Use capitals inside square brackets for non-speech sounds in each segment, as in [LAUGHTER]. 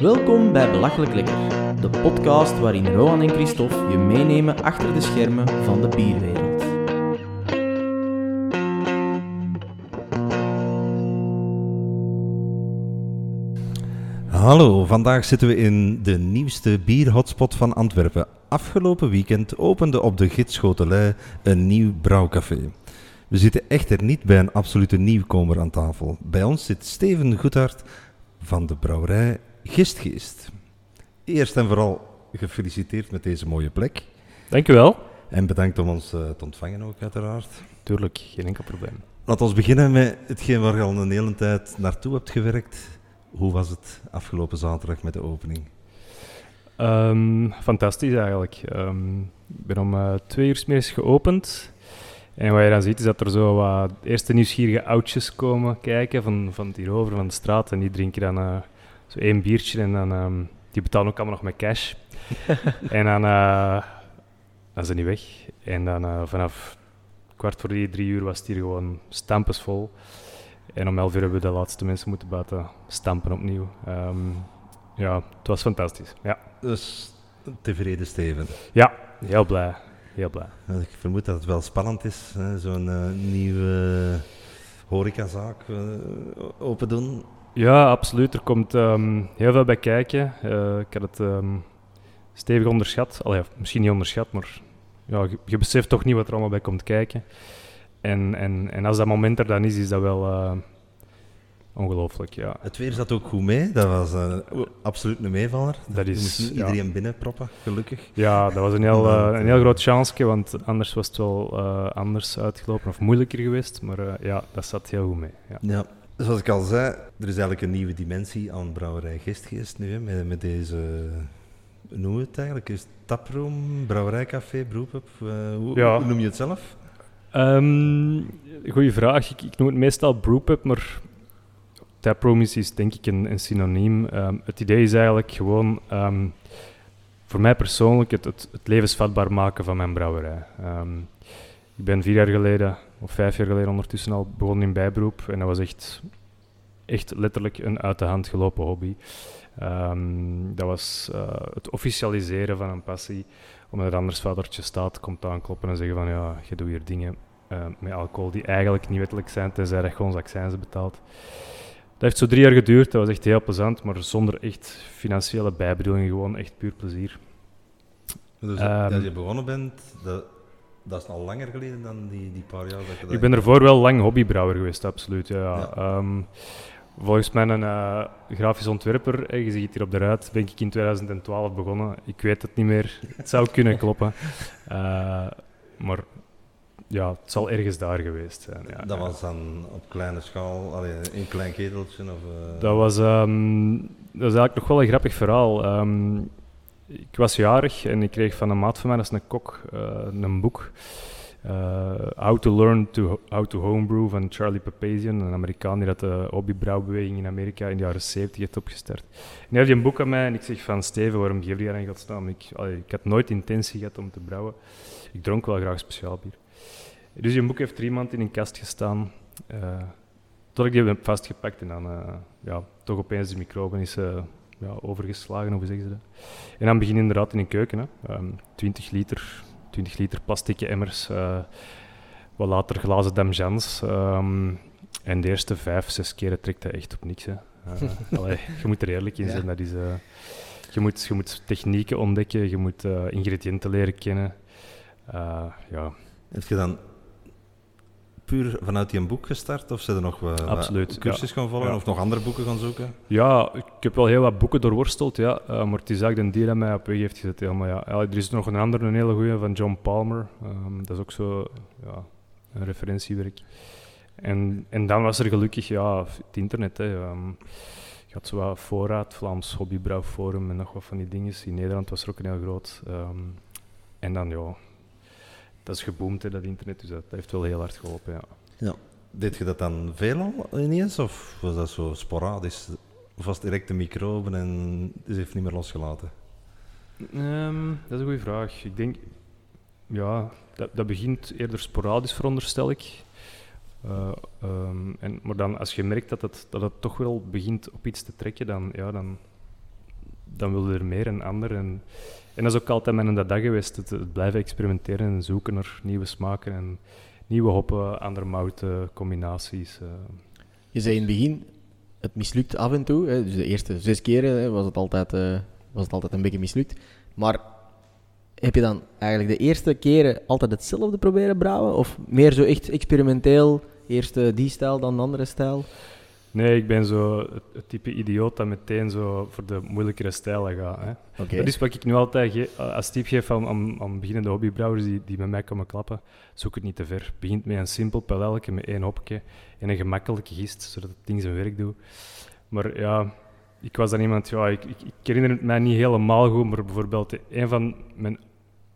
Welkom bij Belachelijk Lekker, de podcast waarin Rohan en Christophe je meenemen achter de schermen van de bierwereld. Hallo, vandaag zitten we in de nieuwste bierhotspot van Antwerpen. Afgelopen weekend opende op de Gidschotelij een nieuw brouwcafé. We zitten echter niet bij een absolute nieuwkomer aan tafel. Bij ons zit Steven Goedhart van de brouwerij Gistgeest. Eerst en vooral gefeliciteerd met deze mooie plek. Dank u wel. En bedankt om ons eh, te ontvangen ook, uiteraard. Tuurlijk, geen enkel probleem. Laten we beginnen met hetgeen waar je al een hele tijd naartoe hebt gewerkt. Hoe was het afgelopen zaterdag met de opening? Ehm, fantastisch eigenlijk. Ehm, ik ben om eh, twee uur middags geopend. En wat je dan ziet is dat er zo wat eerste nieuwsgierige oudjes komen kijken van, van hierover, van de straat. En die drinken dan eh, zo één biertje en dan, ehm, die betalen ook allemaal nog met cash. [LAUGHS] en dan, eh dan zijn die weg. En dan eh, vanaf kwart voor drie, drie uur was het hier gewoon stampensvol. En om elf uur hebben we de laatste mensen moeten buiten stampen opnieuw. Ehm, ja, het was fantastisch. Ja, Dus tevreden Steven. ja heel blij. Heel blij. Ik vermoed dat het wel spannend is, hè, zo'n eh, nieuwe horecazaak open doen. Ja, absoluut. Er komt ehm, heel veel bij kijken. Eh, ik had het ehm, stevig onderschat. Allee, misschien niet onderschat, maar ja, je, je beseft toch niet wat er allemaal bij komt kijken. En, en, en als dat moment er dan is, is dat wel eh, ongelooflijk. Ja. Het weer zat ook goed mee, dat was eh, absoluut een meevaller. Dat Je is- moest niet ja. iedereen binnenproppen, gelukkig. ja, dat was een heel, [LAUGHS] een heel groot chance, want anders was het wel anders uitgelopen of moeilijker geweest. Maar ja, dat zat heel goed mee. Ja. Ja. Zoals ik al zei, er is eigenlijk een nieuwe dimensie aan brouwerij Gistgeest nu, hè, met, met deze, hoe noem je het eigenlijk? Is het taproom, brouwerijcafé, beroep uh, hoe, Ja. hoe noem je het zelf? Ehm goeie vraag. Ik, ik noem het meestal brewpub, maar taproom is, is denk ik een, een synoniem. Ehm, het idee is eigenlijk gewoon, ehm, voor mij persoonlijk, het, het, het levensvatbaar maken van mijn brouwerij. Ik ben vier jaar geleden, of vijf jaar geleden ondertussen al, begonnen in bijberoep. En dat was echt, echt letterlijk een uit de hand gelopen hobby. Ehm, dat was eh, het officialiseren van een passie omdat er anders vadertje staat, komt aankloppen en zeggen van ja, je doet hier dingen eh, met alcohol die eigenlijk niet wettelijk zijn, tenzij dat ons accijnzen betaalt. Dat heeft zo drie jaar geduurd, dat was echt heel plezant, maar zonder echt financiële bijbedoeling, gewoon echt puur plezier. Dus Ehm. als je begonnen bent, dat, dat is al langer geleden dan die, die paar jaar dat je dat Ik ben ervoor wel lang hobbybrouwer geweest, absoluut. Ja, ja. Ja. Ehm, volgens mij een eh, grafisch ontwerper, eh, je ziet het hier op de ruit, ben ik in 2012 begonnen. Ik weet het niet meer, het zou kunnen [LAUGHS] kloppen. Eh, maar ja, het zal ergens daar geweest zijn. Ja, Dat was dan op kleine schaal, allee, een klein keteltje of... eh, Dat was, ehm, dat is eigenlijk nog wel een grappig verhaal. Ehm, ik was jarig en ik kreeg van een maat van mij, is een kok, eh, een boek. eh, how to Learn to, How to Homebrew van Charlie Papazian, een Amerikaan die dat de hobbybrouwbeweging in Amerika in de jaren 70 heeft opgestart. En hij heeft een boek aan mij en ik zeg van Steven, waarom geef je die aan godsnaam? Ik, allee, ik had nooit intentie gehad om te brouwen. Ik dronk wel graag speciaal bier. Dus die boek heeft drie maanden in een kast gestaan. eh, tot ik die heb vastgepakt en dan eh, ja, toch opeens de microben is eh, ja, overgeslagen, of hoe zeggen ze dat? En dan begin je inderdaad in een keuken. Hè. Ehm, 20 liter, 20 liter plastic emmers, eh, wat later glazen damjans. ehm, en de eerste vijf, zes keren trekt dat echt op niks. Hè. Eh, [LAUGHS] allee, je moet er eerlijk in Ja. zijn. Dat is, eh, je, moet, je moet technieken ontdekken, je moet eh, ingrediënten leren kennen. Eh, ja, Heb je dan puur vanuit die boek gestart of zijn er nog wat, wat Absoluut, cursus gaan volgen Ja. of nog andere boeken gaan zoeken? Ja, ik heb wel heel wat boeken doorworsteld, ja. eh, maar het is eigenlijk een die dat mij op weg heeft gezet. Maar ja, er is nog een andere, een hele goede van John Palmer. Ehm, dat is ook zo ja, een referentiewerk. En, en dan was er gelukkig ja, het internet. Hè. ehm, je had zo wat voorraad, Vlaams Hobbybrouwforum en nog wat van die dingen. In Nederland was er ook een heel groot. ehm, en dan, ja, dat is geboomd, hè, dat internet. Dus dat, dat heeft wel heel hard geholpen, ja. Deed je dat dan veel al ineens of was dat zo sporadisch? Of was het direct de microben en het heeft niet meer losgelaten? Ehm, dat is een goede vraag. Ik denk, ja, dat, dat begint eerder sporadisch, veronderstel ik. Eh, ehm, en, maar dan, als je merkt dat het, dat het toch wel begint op iets te trekken, dan, ja, dan dan wilde er meer en ander. En, en dat is ook altijd mijn dag geweest, het, het blijven experimenteren en zoeken naar nieuwe smaken en nieuwe hoppen, andere mouten, combinaties. eh. Je zei in het begin, het mislukt af en toe. Hè. Dus de eerste zes keren was, het altijd, eh, was het altijd een beetje mislukt. Maar heb je dan eigenlijk de eerste keren altijd hetzelfde proberen brouwen? Of meer zo echt experimenteel? Eerst eh, die stijl, dan de andere stijl? Nee, ik ben zo het, het type idioot dat meteen zo voor de moeilijkere stijlen gaat. Hè. Dat is wat ik nu altijd als tip geef aan, aan, aan beginnende hobbybrouwers die, die met mij komen klappen. Zoek het niet te ver. Begint met een simpel pelelke met één hopje en een gemakkelijke gist, zodat het ding zijn werk doet. Maar ja, ik was dan iemand, ja, ik, ik, ik herinner het mij niet helemaal goed, maar bijvoorbeeld een van mijn,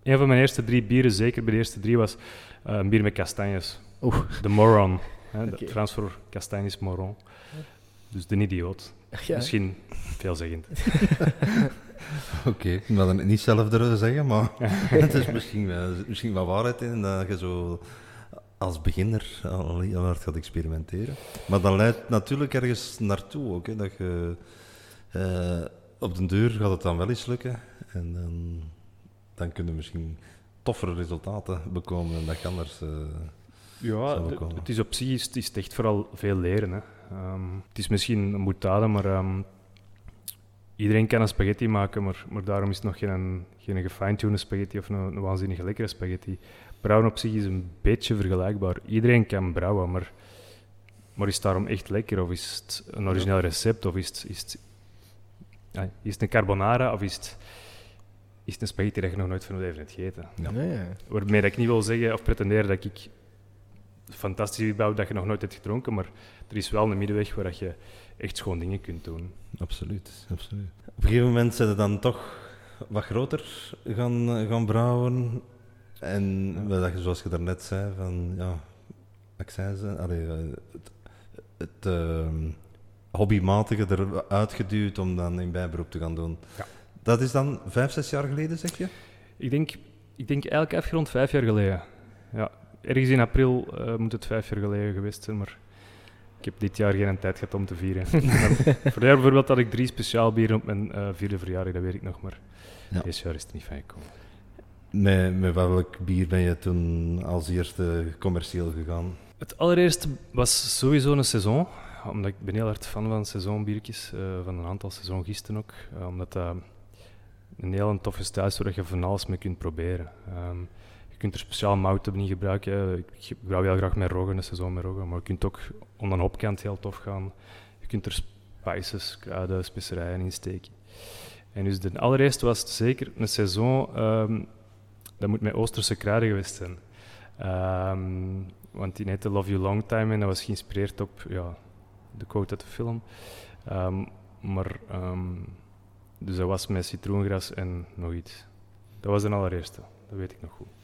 een van mijn eerste drie bieren, zeker bij de eerste drie, was eh, een bier met kastanjes. Oeh. De Moron. Hè, Frans voor kastanje is Moron. Dus de idioot. Ja. Misschien veelzeggend. [LAUGHS] Oké, ik wil het niet zelf durven zeggen, maar [LAUGHS] het is misschien, wel- misschien wel waarheid in dat je zo als beginner al heel hard gaat experimenteren. Maar dat leidt natuurlijk ergens naartoe ook, hè, dat je eh, op de deur gaat het dan wel eens lukken en dan, dan kun je misschien toffere resultaten bekomen dan dat je anders... eh, Ja, het is op zich is, het is echt vooral veel leren. Hè. Ehm, het is misschien een boetade, maar ehm, iedereen kan een spaghetti maken, maar, maar daarom is het nog geen, geen gefine-tuned spaghetti of een, een waanzinnig lekkere spaghetti. Brouwen op zich is een beetje vergelijkbaar. Iedereen kan brouwen, maar, maar is het daarom echt lekker? Of is het een origineel recept? Of is het, is het, ja, is het een carbonara? Of is het, is het een spaghetti dat je nog nooit van je leven hebt gegeten? Ja. Ja, ja. Waarmee dat ik niet wil zeggen of pretenderen dat ik fantastisch bouw dat je nog nooit hebt gedronken, maar er is wel een middenweg waar dat je echt schoon dingen kunt doen. Absoluut, absoluut. Op een gegeven moment zijn ze dan toch wat groter gaan, gaan brouwen. En je, zoals je daarnet zei, van ja, allee, eh, het, het ehm, hobbymatige eruit geduwd om dan in bijberoep te gaan doen. Ja. Dat is dan vijf, zes jaar geleden, zeg je? Ik denk, ik denk eigenlijk afgerond vijf jaar geleden. Ja, ergens in april eh, moet het vijf jaar geleden geweest zijn, maar ik heb dit jaar geen tijd gehad om te vieren. [LAUGHS] [LAUGHS] Voor jaar bijvoorbeeld had ik drie speciaal bieren op mijn eh, vierde verjaardag, dat weet ik nog, maar Ja. dit jaar is het niet van gekomen. Met, met welk bier ben je toen als eerste commercieel gegaan? Het allereerste was sowieso een seizoen, omdat ik ben heel hard fan van seizoenbiertjes, eh, van een aantal seizoengisten ook, omdat dat een heel toffe stijl is waar je van alles mee kunt proberen. Ehm, kunt er speciaal mouten niet gebruiken. hè. Ik, ik brouw heel graag met roggen, een seizoen met roggen, maar je kunt ook onder een hopkant heel tof gaan. Je kunt er spices, kruiden, specerijen in steken. En dus de allereerste was zeker een seizoen, ehm, dat moet met Oosterse kruiden geweest zijn. Ehm, want die heette Love You Long Time en dat was geïnspireerd op ja, de quote uit de film. Ehm, maar, dus dat was met citroengras en nog iets. Dat was de allereerste, dat weet ik nog goed.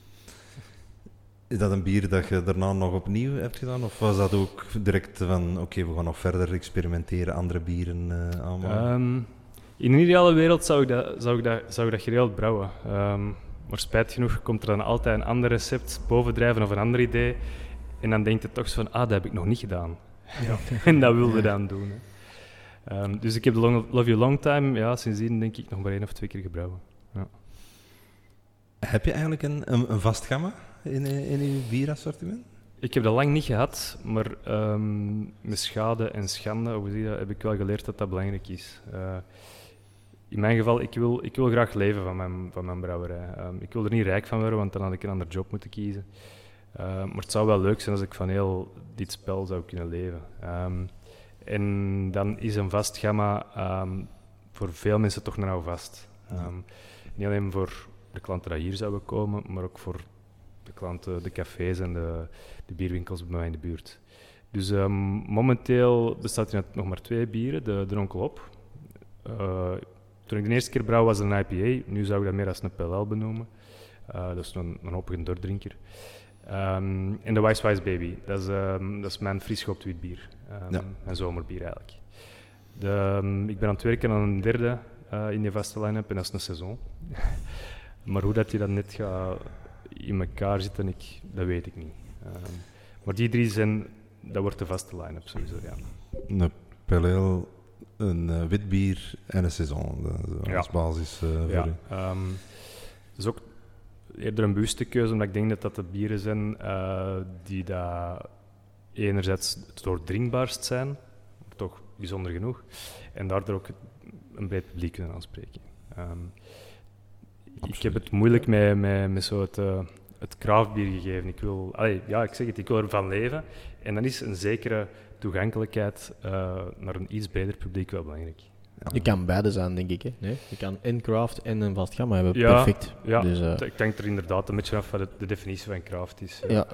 Is dat een bier dat je daarna nog opnieuw hebt gedaan? Of was dat ook direct van, oké, we gaan nog verder experimenteren, andere bieren eh aanmaken? Ehm, in een ideale wereld zou ik dat, zou ik dat, zou ik dat geregeld brouwen. Ehm, maar spijt genoeg komt er dan altijd een ander recept bovendrijven of een ander idee. En dan denkt het toch zo van, ah, dat heb ik nog niet gedaan. [LAUGHS] en dat wilde dan doen. Hè. Ehm, dus ik heb de Long- Love You Long Time, ja, sindsdien denk ik nog maar één of twee keer gebrouwen. Heb je eigenlijk een, een, een vast gamma in, eh, in je bierassortiment? Ik heb dat lang niet gehad, maar ehm, met schade en schande, hoe dat, heb ik wel geleerd dat dat belangrijk is. Eh, in mijn geval, ik wil, ik wil graag leven van mijn, van mijn brouwerij. Ehm, ik wil er niet rijk van worden, want dan had ik een ander job moeten kiezen. Eh, maar het zou wel leuk zijn als ik van heel dit spel zou kunnen leven. Ehm, en dan is een vast gamma voor veel mensen toch nou vast. Niet alleen voor de klanten die hier zouden komen, maar ook voor klanten, de cafés en de, de bierwinkels bij mij in de buurt. Dus ehm, momenteel bestaat er nog maar twee bieren, de, de Onkel Op. Eh, toen ik de eerste keer brouw was het een IPA, nu zou ik dat meer als een PLL benoemen. Eh, dat is een, een hoppige doordrinker. Ehm, en de Wise Wise Baby, dat is, ehm, dat is mijn fris gehoopt wit bier. Ja. Mijn zomerbier eigenlijk. De, ik ben aan het werken aan een derde eh, in die vaste line-up en dat is een seizoen. [LAUGHS] maar hoe dat die dan net gaat in elkaar zitten, ik, dat weet ik niet. Ehm, maar die drie zijn, dat wordt de vaste line-up sowieso, ja. Een pale ale een eh, wit bier en een saison. Dat Ja. Als basis eh, voor Ja, ehm, dat is ook eerder een bewuste keuze, omdat ik denk dat dat de bieren zijn eh, die daar enerzijds het doordringbaarst zijn, toch bijzonder genoeg, en daardoor ook een breed publiek kunnen aanspreken. Ik heb het moeilijk met, met, met zo het, eh, het craftbier gegeven. Ik wil, allee, ja, ik zeg het, ik wil ervan leven. En dan is een zekere toegankelijkheid eh, naar een iets breder publiek wel belangrijk. Je kan beide zijn, denk ik. Hè? Nee? Je kan en craft en een vast gamma hebben. Ja, Perfect. Ja, Dus, eh, ik denk er inderdaad een beetje af wat de, de definitie van craft is. ja.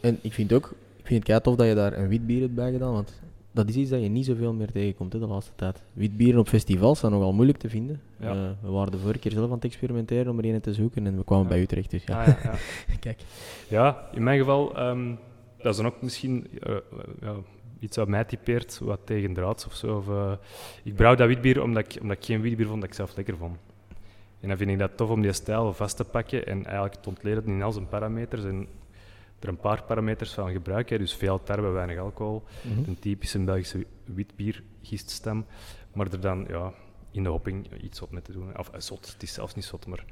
En ik vind ook, ik vind het tof dat je daar een wit bier hebt bij gedaan, want dat is iets dat je niet zoveel meer tegenkomt hè, de laatste tijd. Wit bieren op festivals zijn nogal moeilijk te vinden. Ja. Eh, we waren de vorige keer zelf aan het experimenteren om er een te zoeken en we kwamen Ja. bij Utrecht. Dus ja, Ah, ja, ja. [LAUGHS] kijk. Ja, in mijn geval, ehm, dat is dan ook misschien eh, iets wat mij typeert, wat tegendraads of zo. Of, eh, ik brouw dat witbier omdat ik, omdat ik geen witbier vond dat ik zelf lekker vond. En dan vind ik dat tof om die stijl vast te pakken en eigenlijk te ontleden in al zijn parameters en er een paar parameters van gebruiken. Dus veel tarwe, weinig alcohol, Mhm. een typische Belgische witbier giststem, maar er dan ja, in de hopping iets zot mee te doen. Of eh, zot, het is zelfs niet zot, maar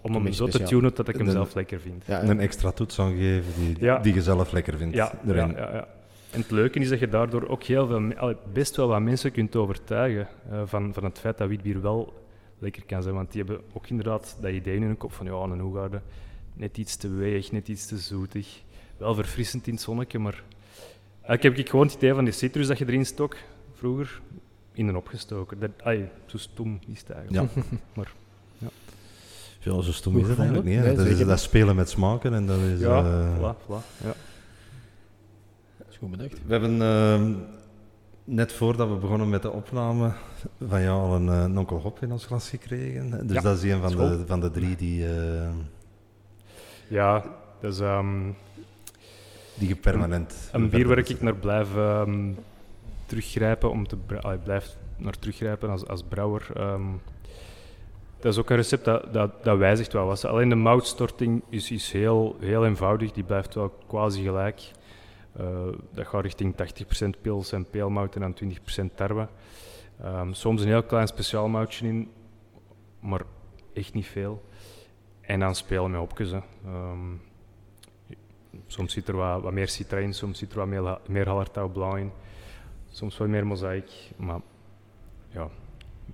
om hem zo te tunen dat ik hem zelf lekker vind. Ja, Een extra toets aangeven die, Ja. die je zelf lekker vindt. Ja, ja, erin. ja, ja. En het leuke is dat je daardoor ook heel veel, best wel wat mensen kunt overtuigen eh, van, van het feit dat witbier wel lekker kan zijn. Want die hebben ook inderdaad dat idee in hun kop van ja, een Hoegaarden, net iets te weeg, net iets te zoetig. Wel verfrissend in het zonnetje, maar eigenlijk heb ik gewoon het idee van die citrus dat je erin stok, vroeger, in een opgestoken. Dat, allee, zo stom is het eigenlijk. Ja. [LAUGHS] Maar, Ja, zo stom is het eigenlijk niet. hè. Nee, dat, is, dat spelen met smaken en dat is... ja, eh, voilà, voilà. Ja. Dat is goed bedacht. We hebben ehm, net voordat we begonnen met de opname van jou al een, eh, een onkel Hop in ons glas gekregen. Dus Ja, dat is een van school. de, van de drie die, eh, ja, dat is... ehm, die je permanent... Een bier waar ik naar blijf ehm, teruggrijpen, om te allee, blijf naar teruggrijpen als, als brouwer. ehm, dat is ook een recept dat, dat, dat wijzigt wel wat. Alleen de moutstorting is, is heel, heel eenvoudig, die blijft wel quasi gelijk. Eh, dat gaat richting 80% pils en peelmout en dan 20% tarwe. Soms een heel klein speciaal moutje in, maar echt niet veel. En dan spelen met hopjes. hè. Ehm, Soms zit er wat, wat meer citra in, soms zit er wat meer, meer blauw in. Soms wat meer mozaïek. Maar ja,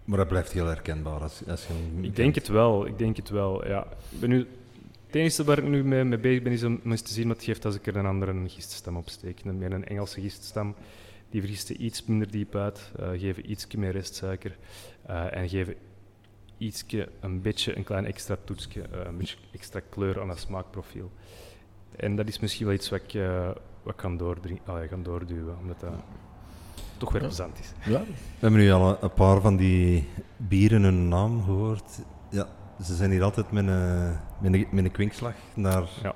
Maar dat blijft heel herkenbaar als, als je ik denk kent. het wel. Ik denk het wel, ja. Ik ben nu, het enige waar ik nu mee, mee bezig ben, is om eens te zien wat het geeft als ik er een andere giststam op steek. Een, meer een Engelse giststam. Die vriesten iets minder diep uit, eh, geven iets meer restsuiker eh, en geven ietsje, een beetje, een klein extra toetsje, eh, een beetje extra kleur aan het smaakprofiel. En dat is misschien wel iets wat ik, eh, wat ik kan, doordring, allee, gaan doorduwen, omdat dat toch weer Ja. plezant is. Ja, We hebben nu al een, een paar van die bieren hun naam gehoord. Ja, ze zijn hier altijd met een, met een, met een kwinkslag naar Ja.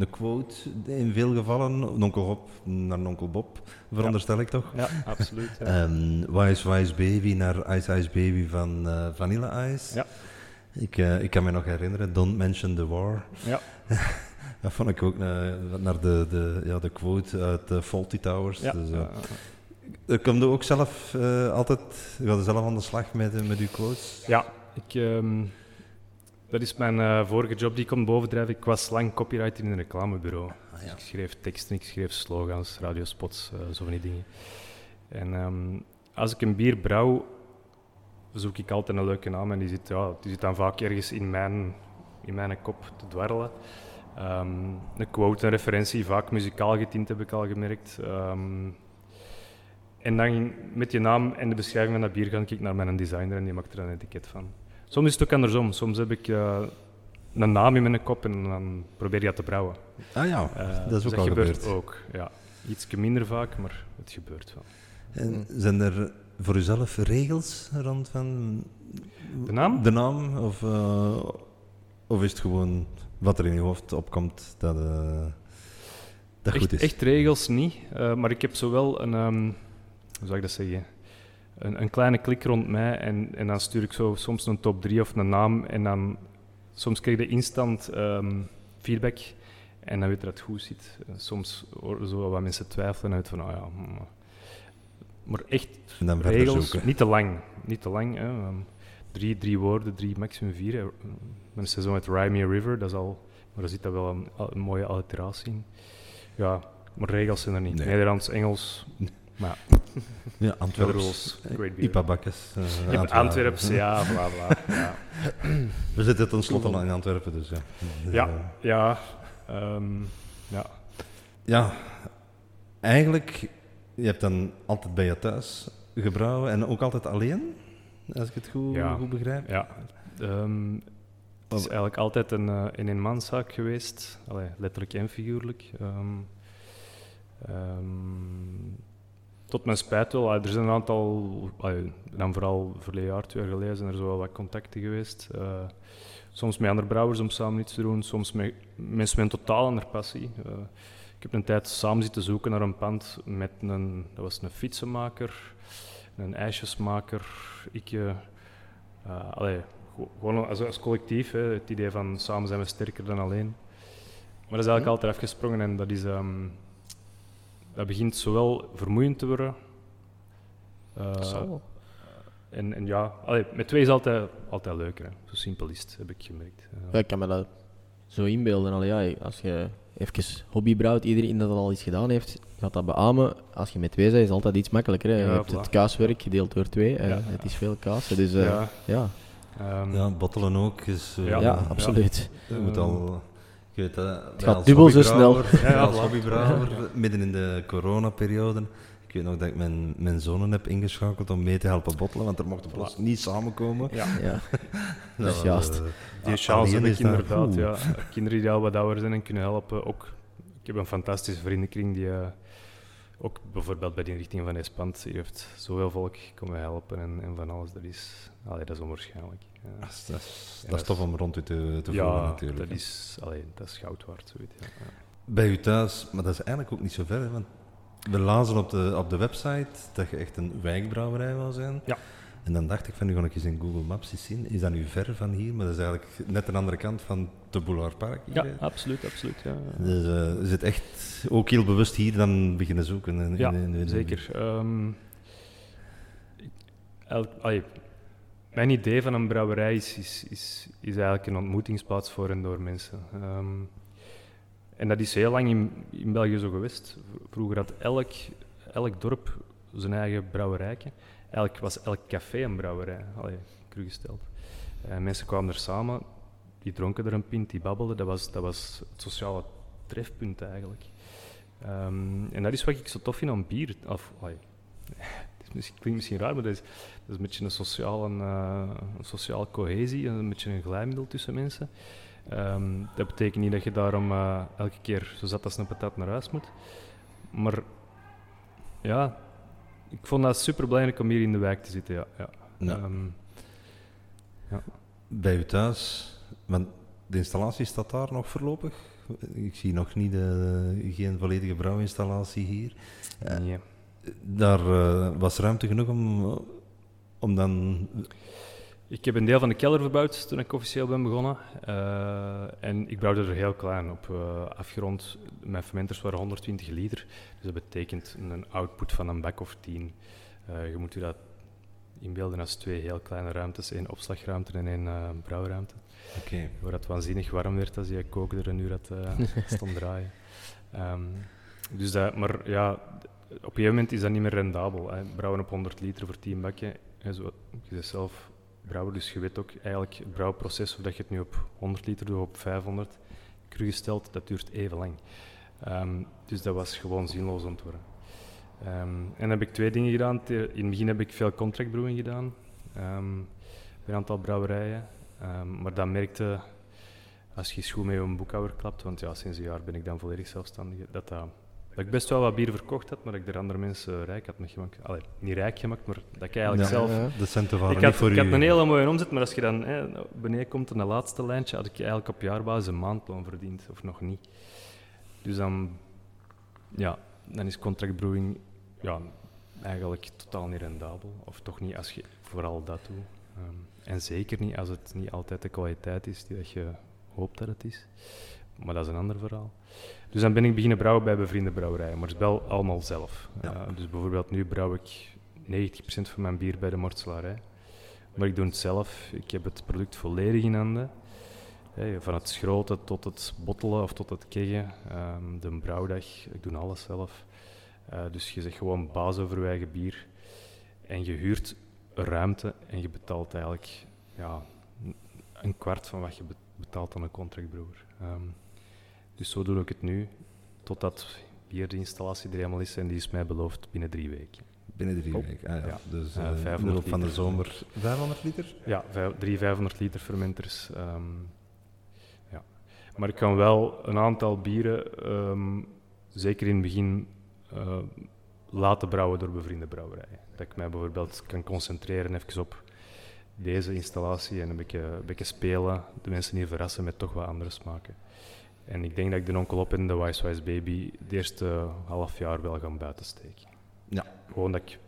Een quote in veel gevallen. Onkel Hop naar onkel Bob, veronderstel ik toch? Ja, absoluut. Ja. Ehm Wise Wise Baby naar Ice Ice Baby van eh, Vanilla Ice. Ja. Ik, eh, ik kan me nog herinneren, Don't Mention the War. Ja. [LAUGHS] Dat vond ik ook eh, naar de, de, ja, de quote uit uh, Faulty Towers. Ja, Dus, Kom je ook zelf altijd, je zelf aan de slag met, met uw quotes? ja, ik, ehm, dat is mijn eh, vorige job die ik kon bovendrijven. Ik was lang copywriter in een reclamebureau. Ah, ja. Ik schreef teksten, ik schreef slogans, radiospots, eh zo van die dingen. En ehm, als ik een bier brouw, zoek ik altijd een leuke naam en die zit, ja, die zit dan vaak ergens in mijn, in mijn kop te dwarrelen. Ehm, een quote, een referentie, vaak muzikaal getint heb ik al gemerkt. Ehm, en dan met je naam en de beschrijving van dat bier ga ik naar mijn designer en die maakt er een etiket van. Soms is het ook andersom. Soms heb ik eh, een naam in mijn kop en dan probeer je dat te brouwen. Ah ja, Eh, dat is dus ook al gebeurt gebeurd. ook, ja. Iets minder vaak, maar het gebeurt wel. En zijn er voor uzelf regels rond van De naam? de naam? Of, eh, of is het gewoon wat er in je hoofd opkomt dat, eh, dat goed is? echt regels niet, maar ik heb zowel een, ehm, hoe zou ik dat zeggen, een, een kleine klik rond mij en, en dan stuur ik zo soms een top 3 of een naam en dan soms krijg je instant ehm, feedback en dan weet je dat het goed zit. Soms zo wat mensen twijfelen uit van, oh ja, maar echt En dan verder regels, zoeken. niet te lang. Niet te lang. Hè. Ehm, drie, drie woorden, drie, maximum vier. Mijn seizoen met Rhyme Me a River, dat is al, maar daar zit dat wel een, een mooie alliteratie in. Ja, maar regels zijn er niet. Nee. Nederlands, Engels, [LAUGHS] Ja, Antwerps. Bakkes. eh, Je hebt Antwerpen. Antwerps, ja, [LAUGHS] bla bla. Ja, [CLEARS THROAT] We zitten tenslotte al in Antwerpen, dus ja. Ja. Eh, ja, ehm, ja. ja, eigenlijk, je hebt dan altijd bij je thuis gebrouwen en ook altijd alleen, als ik het goed, Ja. goed begrijp. ja. Ehm, het is eigenlijk altijd een uh, een eenmanszaak geweest, Allee, letterlijk en figuurlijk. Ehm, ehm, tot mijn spijt wel, ah, er zijn een aantal, allee, dan vooral verleden jaar, twee jaar geleden, zijn er zo wel wat contacten geweest. Eh, soms met andere brouwers om samen iets te doen, soms met mensen met een totaal andere passie. Eh, ik heb een tijd samen zitten zoeken naar een pand met een, dat was een fietsenmaker, een ijsjesmaker, ik, uh, allee, gewoon als, als collectief, hè, het idee van samen zijn we sterker dan alleen. Maar dat is eigenlijk altijd afgesprongen en dat, is, ehm, dat begint zowel vermoeiend te worden. eh, Zo. en, en ja, allee, met twee is altijd, altijd leuker. Hè. Zo simpel is het, heb ik gemerkt. Ja, ik kan me dat zo inbeelden. Allee, ja, als je even hobbybrouwt, iedereen dat al iets gedaan heeft, gaat dat beamen. Als je met twee bent, is het altijd iets makkelijker. Hè. Je Ja, hebt voilà. het kaaswerk gedeeld door twee. eh, Ja. Het is veel kaas. Dus eh, ja, ehm, Ja, bottelen ook is... Ja. ja, absoluut. Je moet al... Ik weet, dat, wij gaat dubbel zo snel. Ja, als voilà. hobbybrouwer, midden in de coronaperiode. Ik weet nog dat ik mijn, mijn zonen heb ingeschakeld om mee te helpen bottelen, want er mochten plots niet samenkomen. ja. Ja. [LAUGHS] Dat is juist. eh, Die chance heb ik inderdaad. Ja. Kinderen die al wat ouder zijn en kunnen helpen. Ook, ik heb een fantastische vriendenkring die eh, ook bijvoorbeeld bij de inrichting van Espant hier heeft zoveel volk komen helpen en, en van alles. Dat is, allee, dat is onwaarschijnlijk. Ja. Dat is, dat is, Ja, dat is tof om rond u te, te voelen natuurlijk. dat is, allee, dat is goud waard. Zoiets, ja. Bij u thuis, maar dat is eigenlijk ook niet zo ver, hè, want we lazen op de, op de website dat je echt een wijkbrouwerij wou zijn. Ja. En dan dacht ik van, nu ga ik eens in Google Maps eens zien. Is dat nu ver van hier? Maar dat is eigenlijk net de andere kant van de Boulevard Park hier. Ja, hè. absoluut, absoluut. Ja. Dus eh, is het echt ook heel bewust hier dan beginnen zoeken? In, Ja, in- in- zeker. Ik- elk- allee, mijn idee van een brouwerij is, is, is, eigenlijk een ontmoetingsplaats voor en door mensen. Ehm, en dat is heel lang in, in België zo geweest. Vroeger had elk, elk dorp zijn eigen brouwerijtje. Eigenlijk was elk café een brouwerij, allee, cru gesteld. Eh, mensen kwamen er samen, die dronken er een pint, die babbelden. Dat was, dat was het sociale trefpunt eigenlijk. Ehm, en dat is wat ik zo tof vind aan bier. Of, allee, misschien, klinkt misschien raar, maar dat is, dat is een beetje een sociale, eh, een sociale cohesie, een beetje een glijmiddel tussen mensen. Ehm, dat betekent niet dat je daarom eh, elke keer zo zat als een patat naar huis moet. Maar ja, ik vond dat super belangrijk om hier in de wijk te zitten. Ja, ja. Ja. Ehm, Bij u thuis, want de installatie staat daar nog voorlopig. Ik zie nog niet de, geen volledige brouwinstallatie hier. Eh, nee. Daar eh, was ruimte genoeg om, om dan... Ik heb een deel van de kelder verbouwd toen ik officieel ben begonnen. Eh, en ik bouwde er heel klein op. eh, afgerond, mijn fermenters waren 120 liter. Dus dat betekent een output van een bak of 10. Eh, je moet je dat inbeelden als twee heel kleine ruimtes. één opslagruimte en één eh, brouwruimte. Oké. Waar het waanzinnig warm werd als je kookte er een uur dat eh, [LAUGHS] stond draaien. Ehm, dus dat, maar ja, op een gegeven moment is dat niet meer rendabel. Hè. Brouwen op 100 liter voor 10 bakken. En zo, je bent zelf brouwer, dus je weet ook eigenlijk het brouwproces, of dat je het nu op 100 liter doet of op 500, cru gesteld, dat duurt even lang. Ehm, dus dat was gewoon zinloos om te worden. Ehm, en dan heb ik twee dingen gedaan. In het begin heb ik veel contractbrewing gedaan. Ehm, bij een aantal brouwerijen. Maar dan merkte, als je goed met je boekhouder klapt, want ja, sinds een jaar ben ik dan volledig zelfstandig, dat, dat, dat ik best wel wat bier verkocht had, maar dat ik er andere mensen rijk had mee gemaakt. Allee, niet rijk gemaakt, maar dat ik eigenlijk Ja. zelf... Ja. De centen waren Ik niet had, voor ik u. had een hele mooie omzet, maar als je dan hè, beneden komt in dat laatste lijntje, had ik eigenlijk op jaarbasis een maandloon verdiend, of nog niet. Dus dan, ja, dan is contractbrewing ja, eigenlijk totaal niet rendabel. Of toch niet als je vooral dat doet. Ehm, en zeker niet als het niet altijd de kwaliteit is die dat je hoopt dat het is. Maar dat is een ander verhaal. Dus dan ben ik beginnen brouwen bij bevriende brouwerijen, maar het is wel allemaal zelf. Ja. Eh, dus bijvoorbeeld nu brouw ik 90% van mijn bier bij de mortselarij. Maar ik doe het zelf. Ik heb het product volledig in handen. Hey, van het schroten tot het bottelen of tot het keggen. Ehm, de brouwdag, ik doe alles zelf. Eh, dus je zegt gewoon baas over je eigen bier. En je huurt ruimte en je betaalt eigenlijk ja, een kwart van wat je betaalt aan een contractbroer. Ehm, dus zo doe ik het nu, totdat hier de installatie er helemaal is en die is mij beloofd binnen drie weken. Binnen drie weken, ah, ja. Ja. Dus Uh, uh, 500 in de loop van de zomer 500 liter? Ja, vijf, drie 500 liter fermenters. ehm, ja. Maar ik kan wel een aantal bieren, ehm, zeker in het begin, eh, laten brouwen door bevriende brouwerijen. Dat ik mij bijvoorbeeld kan concentreren even op deze installatie en een beetje, een beetje spelen, de mensen hier verrassen met toch wat andere smaken. En ik denk dat ik de Onkelop en de Wise Wise Baby het eerste half jaar wel gaan buitensteken. Ja. Gewoon dat ik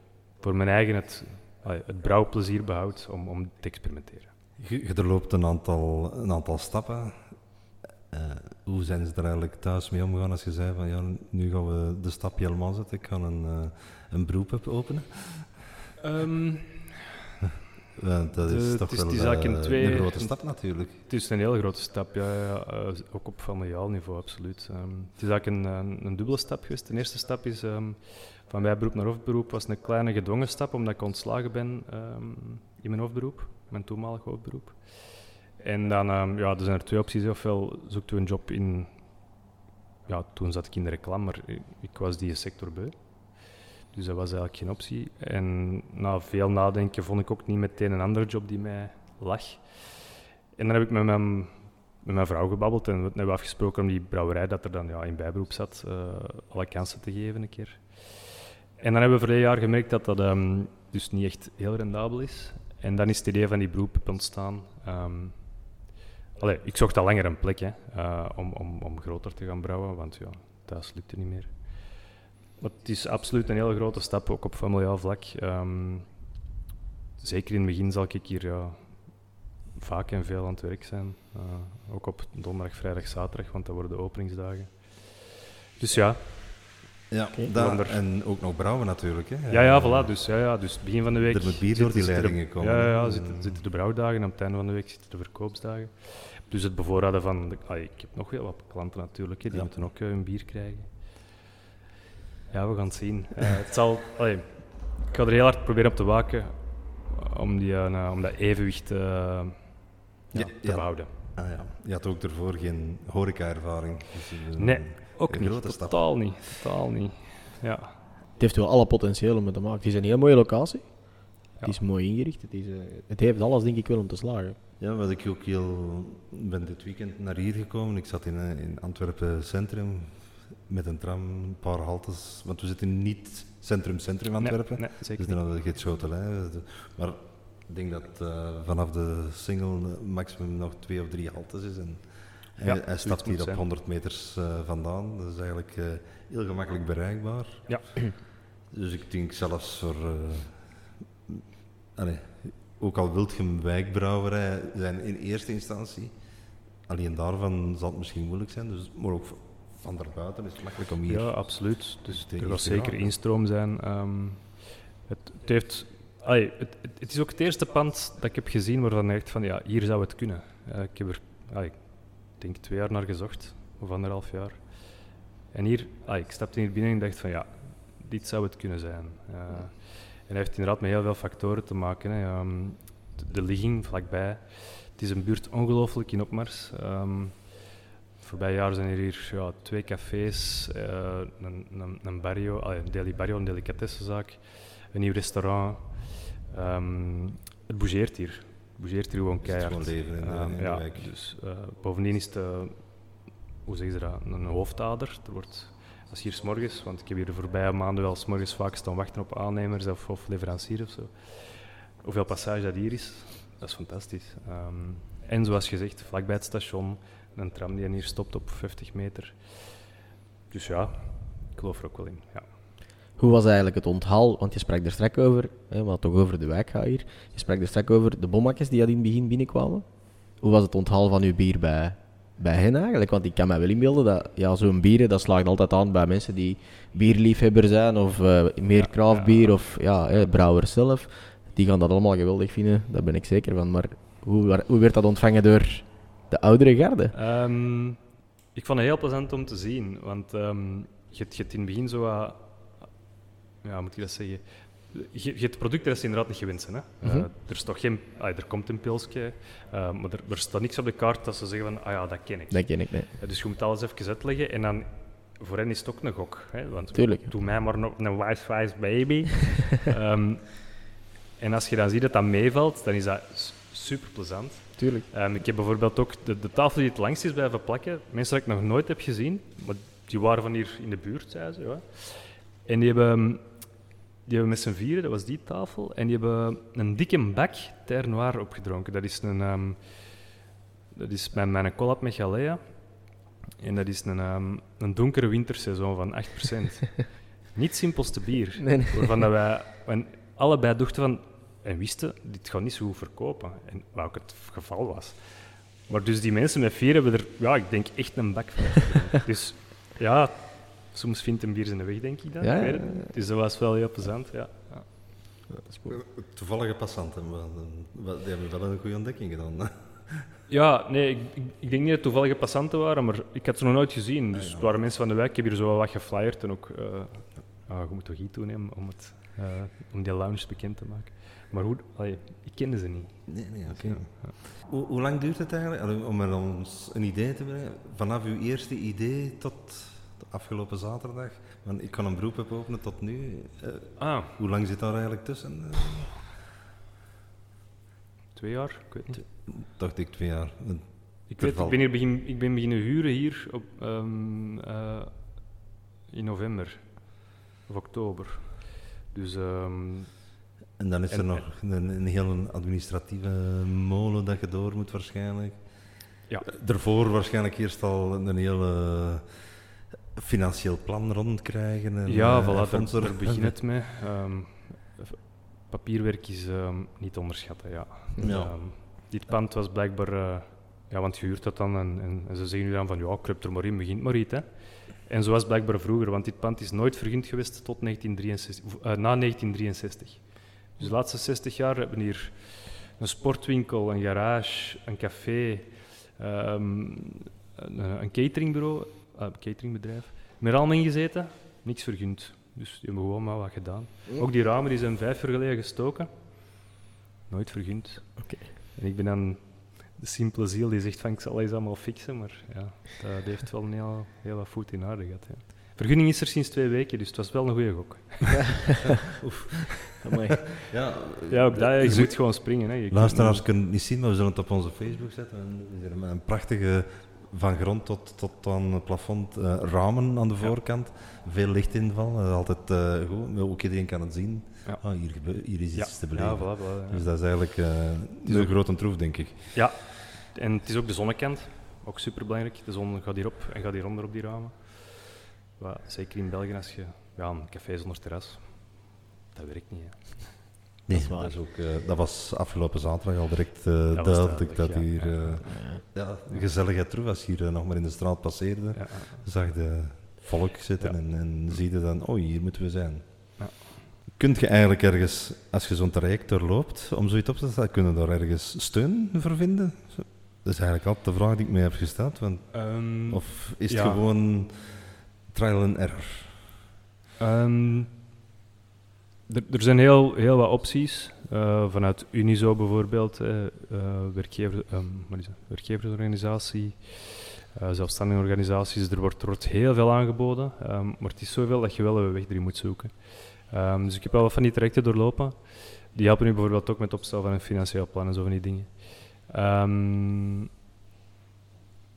voor mijn eigen het, het brouwplezier behoud om, om te experimenteren. Je, je doorloopt een aantal, een aantal stappen. Eh, hoe zijn ze er eigenlijk thuis mee omgegaan als je zei van ja, nu gaan we de stap helemaal zetten, ik ga een, eh, een beroep openen? Want dat De- is het toch is- wel het is eigenlijk eh, in twee- een grote stap natuurlijk. Het is een hele grote stap, ja, ja, eh, ook op familiaal niveau, absoluut. Ehm, het is eigenlijk een, een, een dubbele stap geweest. De eerste stap is ehm, van bijberoep naar hoofdberoep, was een kleine gedwongen stap, omdat ik ontslagen ben ehm, in mijn hoofdberoep, mijn toenmalig hoofdberoep. En dan ja, er zijn er twee opties. Ofwel zoekt u een job in, ja, toen zat ik in de reclame, maar ik, ik was die sector beu. Dus dat was eigenlijk geen optie. En na veel nadenken vond ik ook niet meteen een andere job die mij lag. En dan heb ik met mijn, met mijn vrouw gebabbeld en we hebben afgesproken om die brouwerij dat er dan ja, in bijberoep zat, eh, alle kansen te geven een keer. En dan hebben we verleden jaar gemerkt dat dat ehm, dus niet echt heel rendabel is. En dan is het idee van die beroep ontstaan. Allee, ik zocht al langer een plek hè, eh, om, om, om groter te gaan brouwen, want ja, thuis lukte niet meer. Maar het is absoluut een hele grote stap, ook op familiaal vlak. Ehm, zeker in het begin zal ik hier ja, vaak en veel aan het werk zijn. Eh, ook op donderdag, vrijdag, zaterdag, want dat worden de openingsdagen. Dus ja, Ja, Wonder. en ook nog brouwen natuurlijk. Hè. ja, ja, voilà. Dus, ja, ja, dus begin van de week... Er moet bier door die zitten- zitten de- leidingen komen, Ja, ja, zitten, zitten de brouwdagen en op het einde van de week zitten de verkoopsdagen. Dus het bevoorraden van... De, ah, ik heb nog heel wat klanten natuurlijk, hè, die Ja. moeten ook eh, hun bier krijgen. Ja, we gaan het zien. Eh, het zal, allee, ik ga er heel hard proberen op te waken om, die, eh, om dat evenwicht eh, ja, Ja, te ja. behouden. Ah, ja. Je had ook ervoor geen horeca-ervaring. Dus, Nee, Ook Een niet, grote stap. totaal niet. Totaal niet. Ja. Het heeft wel alle potentieel om het te maken. Het is een heel mooie locatie. Ja. Het is mooi ingericht. Het, is, het heeft alles, denk ik, wel om te slagen. Ja, wat ik ook heel... ben dit weekend naar hier gekomen. Ik zat in, in Antwerpen Centrum met een tram, een paar haltes. Want we zitten niet centrum-centrum Antwerpen. Nee, nee, zeker Dus dan had ik het Schotelij. Maar ik denk dat eh, vanaf de single maximum nog twee of drie haltes is. En hij, Ja, hij zoiets stapt hier op zijn. 100 meters eh, vandaan. Dat is eigenlijk eh, heel gemakkelijk bereikbaar. Ja. [CLEARS THROAT] Dus ik denk zelfs voor... allee, ook al wilt je een wijkbrouwerij zijn in eerste instantie, alleen daarvan zal het misschien moeilijk zijn. Dus, maar ook van daarbuiten is het makkelijk om hier... Ja, absoluut. Dus er te zeker instroom zijn. Ehm, het, het, heeft, het, is ook het eerste pand dat ik heb gezien waarvan ik dacht van ja, hier zou het kunnen. Eh, ik heb er, ik denk twee jaar naar gezocht, of anderhalf jaar. En hier, ik stapte hier binnen en dacht van ja, dit zou het kunnen zijn. Eh, en dat heeft inderdaad met heel veel factoren te maken. Hè. Ehm, de, de ligging vlakbij. Het is een buurt ongelooflijk in opmars. Ehm, voorbije jaar zijn er hier ja, twee cafés, eh, een, een, een barrio, allee, een deli barrio, een delicatessenzaak, een nieuw restaurant. Ehm, het bougeert hier. Het bougeert hier gewoon Het is keihard. gewoon leven in de- Ehm, in de ja, wijk. Dus, eh, bovendien is het, eh, hoe zeggen ze dat, een hoofdader. Er wordt, als hier s'morgens, want ik heb hier de voorbije maanden wel s'morgens vaak staan wachten op aannemers of, of leveranciers of zo. Hoeveel passage dat hier is, dat is fantastisch. Ehm, en zoals gezegd, vlakbij het station, een tram die hier stopt op 50 meter. Dus ja, ik geloof er ook wel in. Ja. Hoe was eigenlijk het onthaal? Want je sprak er straks over, hè, wat toch over de wijk gaat hier. Je sprak er straks over de bommakjes die al in het begin binnenkwamen. Hoe was het onthaal van uw bier bij bij hen eigenlijk? Want ik kan me wel inbeelden dat ja, zo'n bieren, dat slaagt altijd aan bij mensen die bierliefhebber zijn of eh, meer craftbier of ja, hè, brouwers zelf. Die gaan dat allemaal geweldig vinden, daar ben ik zeker van. Maar hoe, hoe werd dat ontvangen door de oudere garde? Ehm, ik vond het heel plezant om te zien, want ehm, je, hebt- je hebt in het begin zo wat... Ja, moet je dat zeggen? Je, je hebt producten dat ze inderdaad niet gewend zijn. Hè? Mhm. Eh, er, is toch geen, ah, er komt een pilsje, eh, maar er, er staat niks op de kaart dat ze zeggen van, ah ja, dat ken ik. Dat ken ik, nee. Eh, dus je moet alles even uitleggen en dan... Voor hen is het ook een gok. Hè? Want Tuurlijk. doe mij maar nog een wise wise baby. [LAUGHS] Ehm, en als je dan ziet dat dat meevalt, dan is dat super plezant. Tuurlijk. Ik heb bijvoorbeeld ook de, de tafel die het langst is blijven plakken. Mensen die ik nog nooit heb gezien, maar die waren van hier in de buurt, zei ze. Ja. En die hebben, die hebben met z'n vieren, dat was die tafel, en die hebben een dikke bak Terre Noir opgedronken. Dat is een, ehm, dat is mijn, mijn collab met Galea. En dat is een, ehm, een donkere winterseizoen van 8%. [LAUGHS] Niet simpelste bier. Nee, nee. Waarvan dat wij en allebei dachten van, en wisten, dit gaat niet zo goed verkopen. En wat ook het geval was. Maar dus die mensen met vier hebben er, ja, ik denk echt een bak van. [LAUGHS] dus ja, soms vindt een bier zijn weg, denk ik dan. Ja. Dus dat was wel heel plezant, ja. ja. Toevallige passanten, eh, die hebben wel een goede ontdekking gedaan. [LAUGHS] Ja, nee, ik, ik, ik denk niet dat het toevallige passanten waren, maar ik had ze nog nooit gezien. Dus het waren mensen van de wijk. Ik heb hier zo wel wat geflyerd en ook... eh ah, je moet toch iets doen hè, om, het, eh, om die lounge bekend te maken. Maar hoe... allee, ik kende ze niet. Nee, nee, oké. Ja. Hoe, hoe lang duurt het eigenlijk? Allee, Om er ons een idee te brengen. Vanaf uw eerste idee tot de afgelopen zaterdag. Want ik kan een beroep hebben openen tot nu. Eh, Ah, hoe lang zit daar eigenlijk tussen? Twee jaar? Ik weet niet. dacht ik twee jaar. Eh, Ik, weet, ik, ben hier begin, ik ben beginnen huren hier op, ehm, eh, in november of oktober. Dus ehm, En dan is er nog een, een hele administratieve molen dat je door moet waarschijnlijk. Ja. Eh, Daarvoor waarschijnlijk eerst al een hele financieel plan rondkrijgen. En, ja, eh, voilà, en daar, begint het [LAUGHS] mee. Ehm, papierwerk is ehm, niet te onderschatten, ja. Ja. Ehm, dit pand was blijkbaar... eh, ja, want je huurt dat dan en, en, en ze zeggen nu dan van ja, kruip er maar in, begint maar iets. Hè. En zo was het blijkbaar vroeger, want dit pand is nooit vergund geweest tot 1963, of, eh, na 1963. Dus de laatste 60 jaar hebben we hier een sportwinkel, een garage, een café, ehm, een, een cateringbureau, een cateringbedrijf. Met allemaal ingezeten, niks vergund. Dus die hebben gewoon maar wat gedaan. Ook die ramen die zijn vijf jaar geleden gestoken, nooit vergund. Oké. En ik ben dan de simpele ziel die zegt van ik zal eens allemaal fixen, maar ja, dat, dat heeft wel een heel, heel wat voet in aarde gehad. Ja. Vergunning is er sinds twee weken, dus het was wel een goede gok. [LAUGHS] Amai. Ja, Ja, ook dat, je dus moet gewoon springen. Hè. Luisteraars niet- kunnen het niet zien, maar we zullen het op onze Facebook zetten. En er een prachtige, van grond tot, tot aan het plafond, eh, ramen aan de Ja. voorkant. Veel lichtinval, dat is altijd eh, goed. Maar Ook iedereen kan het zien. Ja. Ah, hier, hier is Ja, iets te beleven. ja, voilà, voilà, ja. Dus dat is eigenlijk eh, het is een grote troef, denk ik. Ja, en het is ook de zonnekant. Ook super belangrijk. De zon gaat hierop en gaat hieronder op die ramen. Wat, zeker in België, als je ja, een café zonder terras, dat werkt niet. Hè. Nee, is waar. ook, eh, dat was afgelopen zaterdag al direct eh was duidelijk duidelijk, dat ja, hier ja. eh, Ja. ja, gezelligheid troef. Als je hier eh, nog maar in de straat passeerde, zag de volk zitten Ja. en, en zie je dan, oh, hier moeten we zijn. Ja. Kunt je eigenlijk ergens, als je zo'n traject doorloopt, om zoiets op te zetten, kunnen daar ergens steun voor vinden? Dat is eigenlijk altijd de vraag die ik mij heb gesteld. Want, Ehm, of is het ja. gewoon trial and error? Ehm, er, zijn heel, heel wat opties. Eh, vanuit Unizo bijvoorbeeld, eh, werkgever, ehm, werkgeversorganisatie, eh, zelfstandige organisaties. Er wordt, er wordt heel veel aangeboden, ehm, maar het is zoveel dat je wel een weg erin moet zoeken. Dus ik heb wel wat van die trajecten doorlopen. Die helpen nu bijvoorbeeld ook met het opstellen van een financieel plan en zo van die dingen.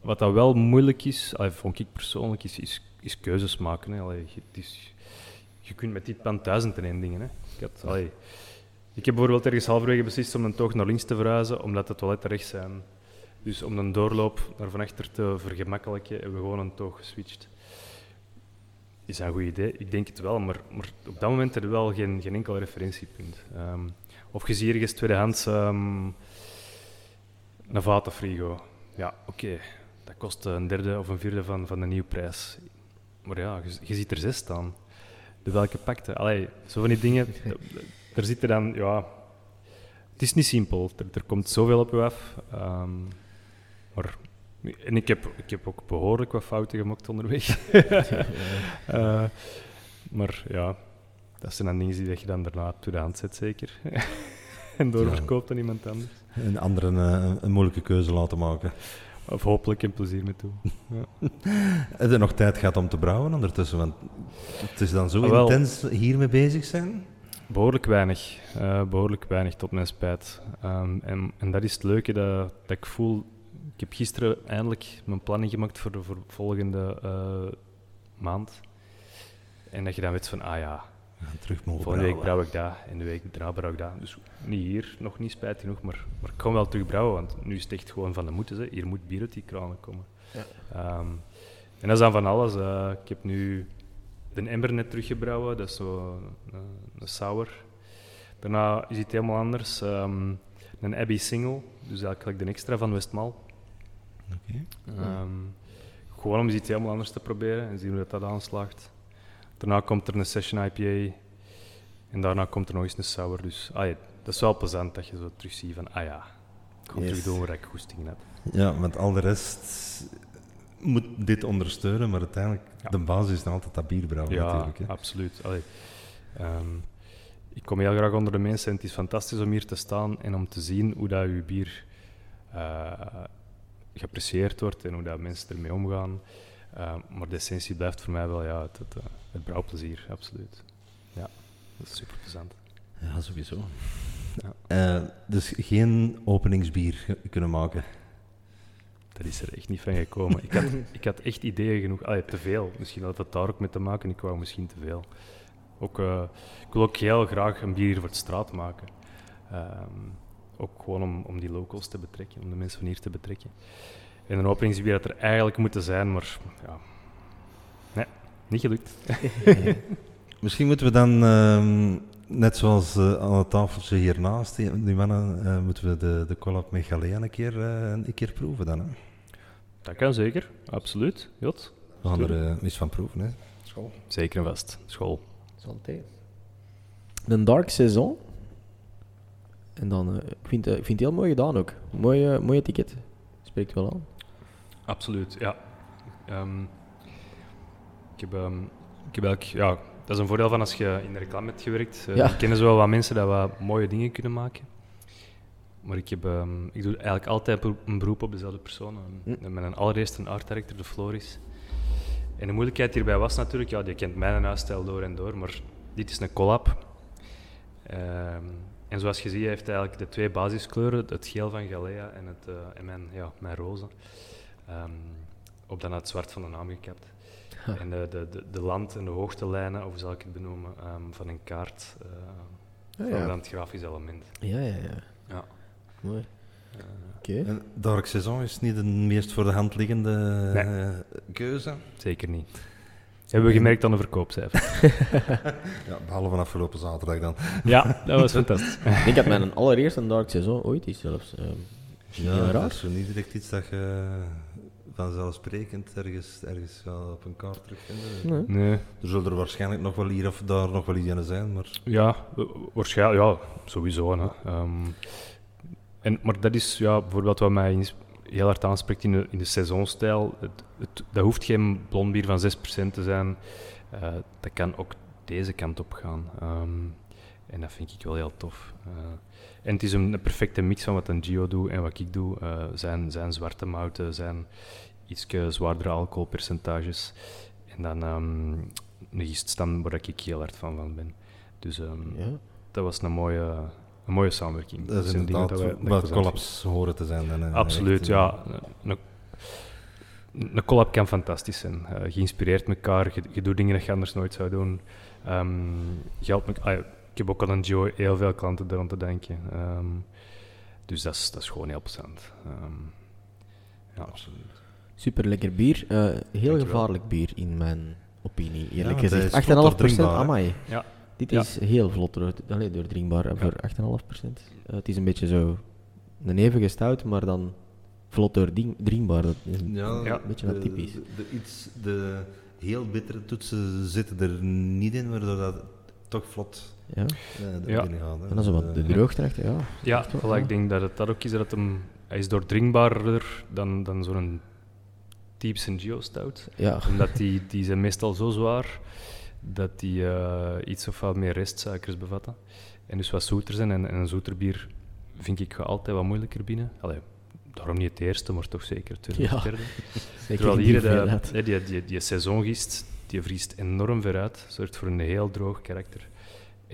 Wat dat wel moeilijk is, vond ik persoonlijk, is, is, is keuzes maken. Hè. Allee, je, het is, je kunt met dit plan duizend en één dingen. Hè. Ik, had, allee, ik heb bijvoorbeeld ergens halverwege beslist om een toog naar links te verhuizen, omdat de toiletten rechts zijn. Dus om een doorloop naar van achter te vergemakkelijken, hebben we gewoon een toog geswitcht. Is dat een goed idee? Ik denk het wel, maar, maar op dat moment heb je wel geen, geen enkel referentiepunt. Ehm, of je ziet ergens tweedehands ehm, een vatenfrigo. Ja, oké. dat kost een derde of een vierde van, van de nieuwe prijs. Maar ja, je, je ziet er zes staan. De welke pakte? Allee, zo van die dingen. [LAUGHS] Er zitten dan, ja... Het is niet simpel. Er, er komt zoveel op je af. Ehm, maar... En ik heb, ik heb ook behoorlijk wat fouten gemaakt onderweg. [LAUGHS] Eh, maar ja, dat zijn dan dingen die je dan daarna toe de hand zet, zeker. [LAUGHS] en doorverkoopt aan iemand anders. En anderen eh, een moeilijke keuze laten maken. Of hopelijk en plezier mee toe. Ja. Heb je nog tijd gehad om te brouwen ondertussen? Want het is dan zo Ah, intens hiermee bezig zijn. Behoorlijk weinig. eh, behoorlijk weinig, tot mijn spijt. Ehm, en, en dat is het leuke dat, dat ik voel. Ik heb gisteren eindelijk mijn planning gemaakt voor de voor volgende eh, maand. En dat je dan weet van, ah ja, Ja, terug mogen volgende week brouwen. brouw ik dat en de week daarna brouw ik dat. Dus niet hier, nog niet spijt genoeg, maar, maar ik kan wel terug brouwen, want nu is het echt gewoon van de moeten. Hè. Hier moet bier uit die kranen komen. Ja. Ehm, en dat is dan van alles. eh. ik heb nu de Ember net teruggebrouwen, dat is zo een sour. Daarna is het helemaal anders. ehm, een Abbey Single, dus eigenlijk de extra van Westmal. Oké. Ehm, gewoon om iets helemaal anders te proberen en zien hoe dat, dat aanslaagt. Daarna komt er een Session IPA en daarna komt er nog eens een sour. Dus ah ja, dat is wel plezant dat je zo terug ziet van, ah ja, ik ga Yes. terug doen waar ik goesting in heb. Ja, want al de rest moet dit ondersteunen, maar uiteindelijk, Ja. de basis is altijd dat bierbrouwen Ja, natuurlijk. Hè. absoluut. Allee, ehm, ik kom heel graag onder de mensen en het is fantastisch om hier te staan en om te zien hoe dat je bier eh, geapprecieerd wordt en hoe dat mensen ermee omgaan. Ehm, maar de essentie blijft voor mij wel ja, het, het, eh, het brouwplezier, absoluut. Ja, dat is super plezant. Ja, sowieso. Ja. Eh, dus geen openingsbier kunnen maken. Dat is er echt niet van gekomen. Ik had, ik had echt ideeën genoeg. Allee, te veel. Misschien had het daar ook mee te maken. Ik wou misschien te veel. Ook, eh, ik wil ook heel graag een bier voor de straat maken. Ehm, ook gewoon om, om die locals te betrekken, om de mensen van hier te betrekken. En een openingsbier had er eigenlijk moeten zijn, maar ja, nee, niet gelukt. [LAUGHS] Misschien moeten we dan, ehm, net zoals eh, aan het tafeltje hiernaast, die, die mannen, eh, moeten we de, de collab met Galea een keer, eh, een keer proeven dan. Hè? Dat kan zeker, absoluut. Jot. We gaan er eens van proeven. Hè? School. Zeker en vast. School. Santé. De Dark Saison. En dan, eh, ik, vind, ik vind het heel mooi gedaan ook. Mooi, eh, mooi etiket. Spreekt wel aan. Absoluut, ja. Ehm, ik, heb, ehm, ik heb eigenlijk, ja, dat is een voordeel van als je in de reclame hebt gewerkt. Uh, Ja. Je kennen zo wel wat mensen die wat mooie dingen kunnen maken. Maar ik, heb, ehm, ik doe eigenlijk altijd een beroep op dezelfde persoon. Ehm, Hm. Mijn allereerste een art director, de Floris. En de moeilijkheid hierbij was natuurlijk, ja, je kent mijn huisstijl door en door, maar dit is een collab. En zoals je ziet, hij heeft eigenlijk de twee basiskleuren, het geel van Galea en, het, eh, en mijn, ja, mijn roze, ehm, op dan het zwart van de naam gekapt. [LAUGHS] En de, de, de, de land- en de hoogtelijnen, of hoe zal ik het benoemen, ehm, van een kaart, van ja. dan het grafisch element. Ja, ja, ja. Ja. Mooi. Eh, Oké. En Dark Saison is niet de meest voor de hand liggende Nee. eh, keuze. zeker niet. Hebben we gemerkt aan de verkoopcijfer. [LAUGHS] [LAUGHS] Ja, behalve afgelopen zaterdag dan. ja, dat was fantastisch. ik had mijn allereerste Dark Saison ooit is zelfs. Ja, dat is zo niet direct iets dat je vanzelfsprekend ergens, ergens wel op een kaart terugvindt. Nee. Nee. Er zullen er waarschijnlijk nog wel hier of daar nog wel iets aan zijn, maar Ja, wa- waarschijnlijk, ja, sowieso. Hè. Ehm, en, maar dat is ja, bijvoorbeeld wat mij heel hard aanspreekt in de, in de seizoenstijl. Het, het, dat hoeft geen blond bier van 6% te zijn. Eh, dat kan ook deze kant op gaan. Ehm, en dat vind ik wel heel tof. Eh, en het is een, perfecte mix van wat een Gio doet en wat ik doe. Eh, zijn, zijn zwarte mouten, zijn iets zwaardere alcoholpercentages. En dan ehm een giststam waar ik heel hard van, van ben. Dus ehm, Ja. dat was een mooie, een mooie samenwerking. dat is inderdaad dat wij- dat collabs horen te zijn. Dan, eh, Absoluut, echt, eh, ja. Een, een collab kan fantastisch zijn. Eh, je inspireert elkaar, je, je doet dingen dat je anders nooit zou doen. Ehm, je helpt me, ah ja, ik heb ook aan een Joe heel veel klanten eraan te denken. Ehm, dus dat is, dat is gewoon heel plezant. Ehm, ja, absoluut. Super lekker bier. Eh, heel gevaarlijk bier in mijn opinie. Ja, Eerlijk gezegd. is 8,5 vlot procent. Amai. Ja. Dit Ja. is heel vlot door, allee, doordringbaar eh, voor 8,5 procent. het is een beetje zo een evige stout, maar dan vlot doordringbaar. Dat is een Ja, Ja. beetje de, atypisch. De, de iets, de heel bittere toetsen zitten er niet in, waardoor dat toch vlot Ja. Ja. En zo wat de droogte ja. Ja, wel, voilà, ja. ik denk dat het dat ook is, dat hem, hij is doordringbaarder dan, dan zo'n Types en Geostout. Ja, Omdat die, die zijn meestal zo zwaar dat die eh, iets of wat meer restsuikers bevatten. En dus wat zoeter zijn. En, en een zoeter bier vind ik altijd wat moeilijker binnen. Allee, daarom niet het eerste, maar toch zeker het Ja. [LAUGHS] het derde. zeker Terwijl hier die de, die, die, die seizoengist, die vriest enorm ver uit. Zorgt voor een heel droog karakter.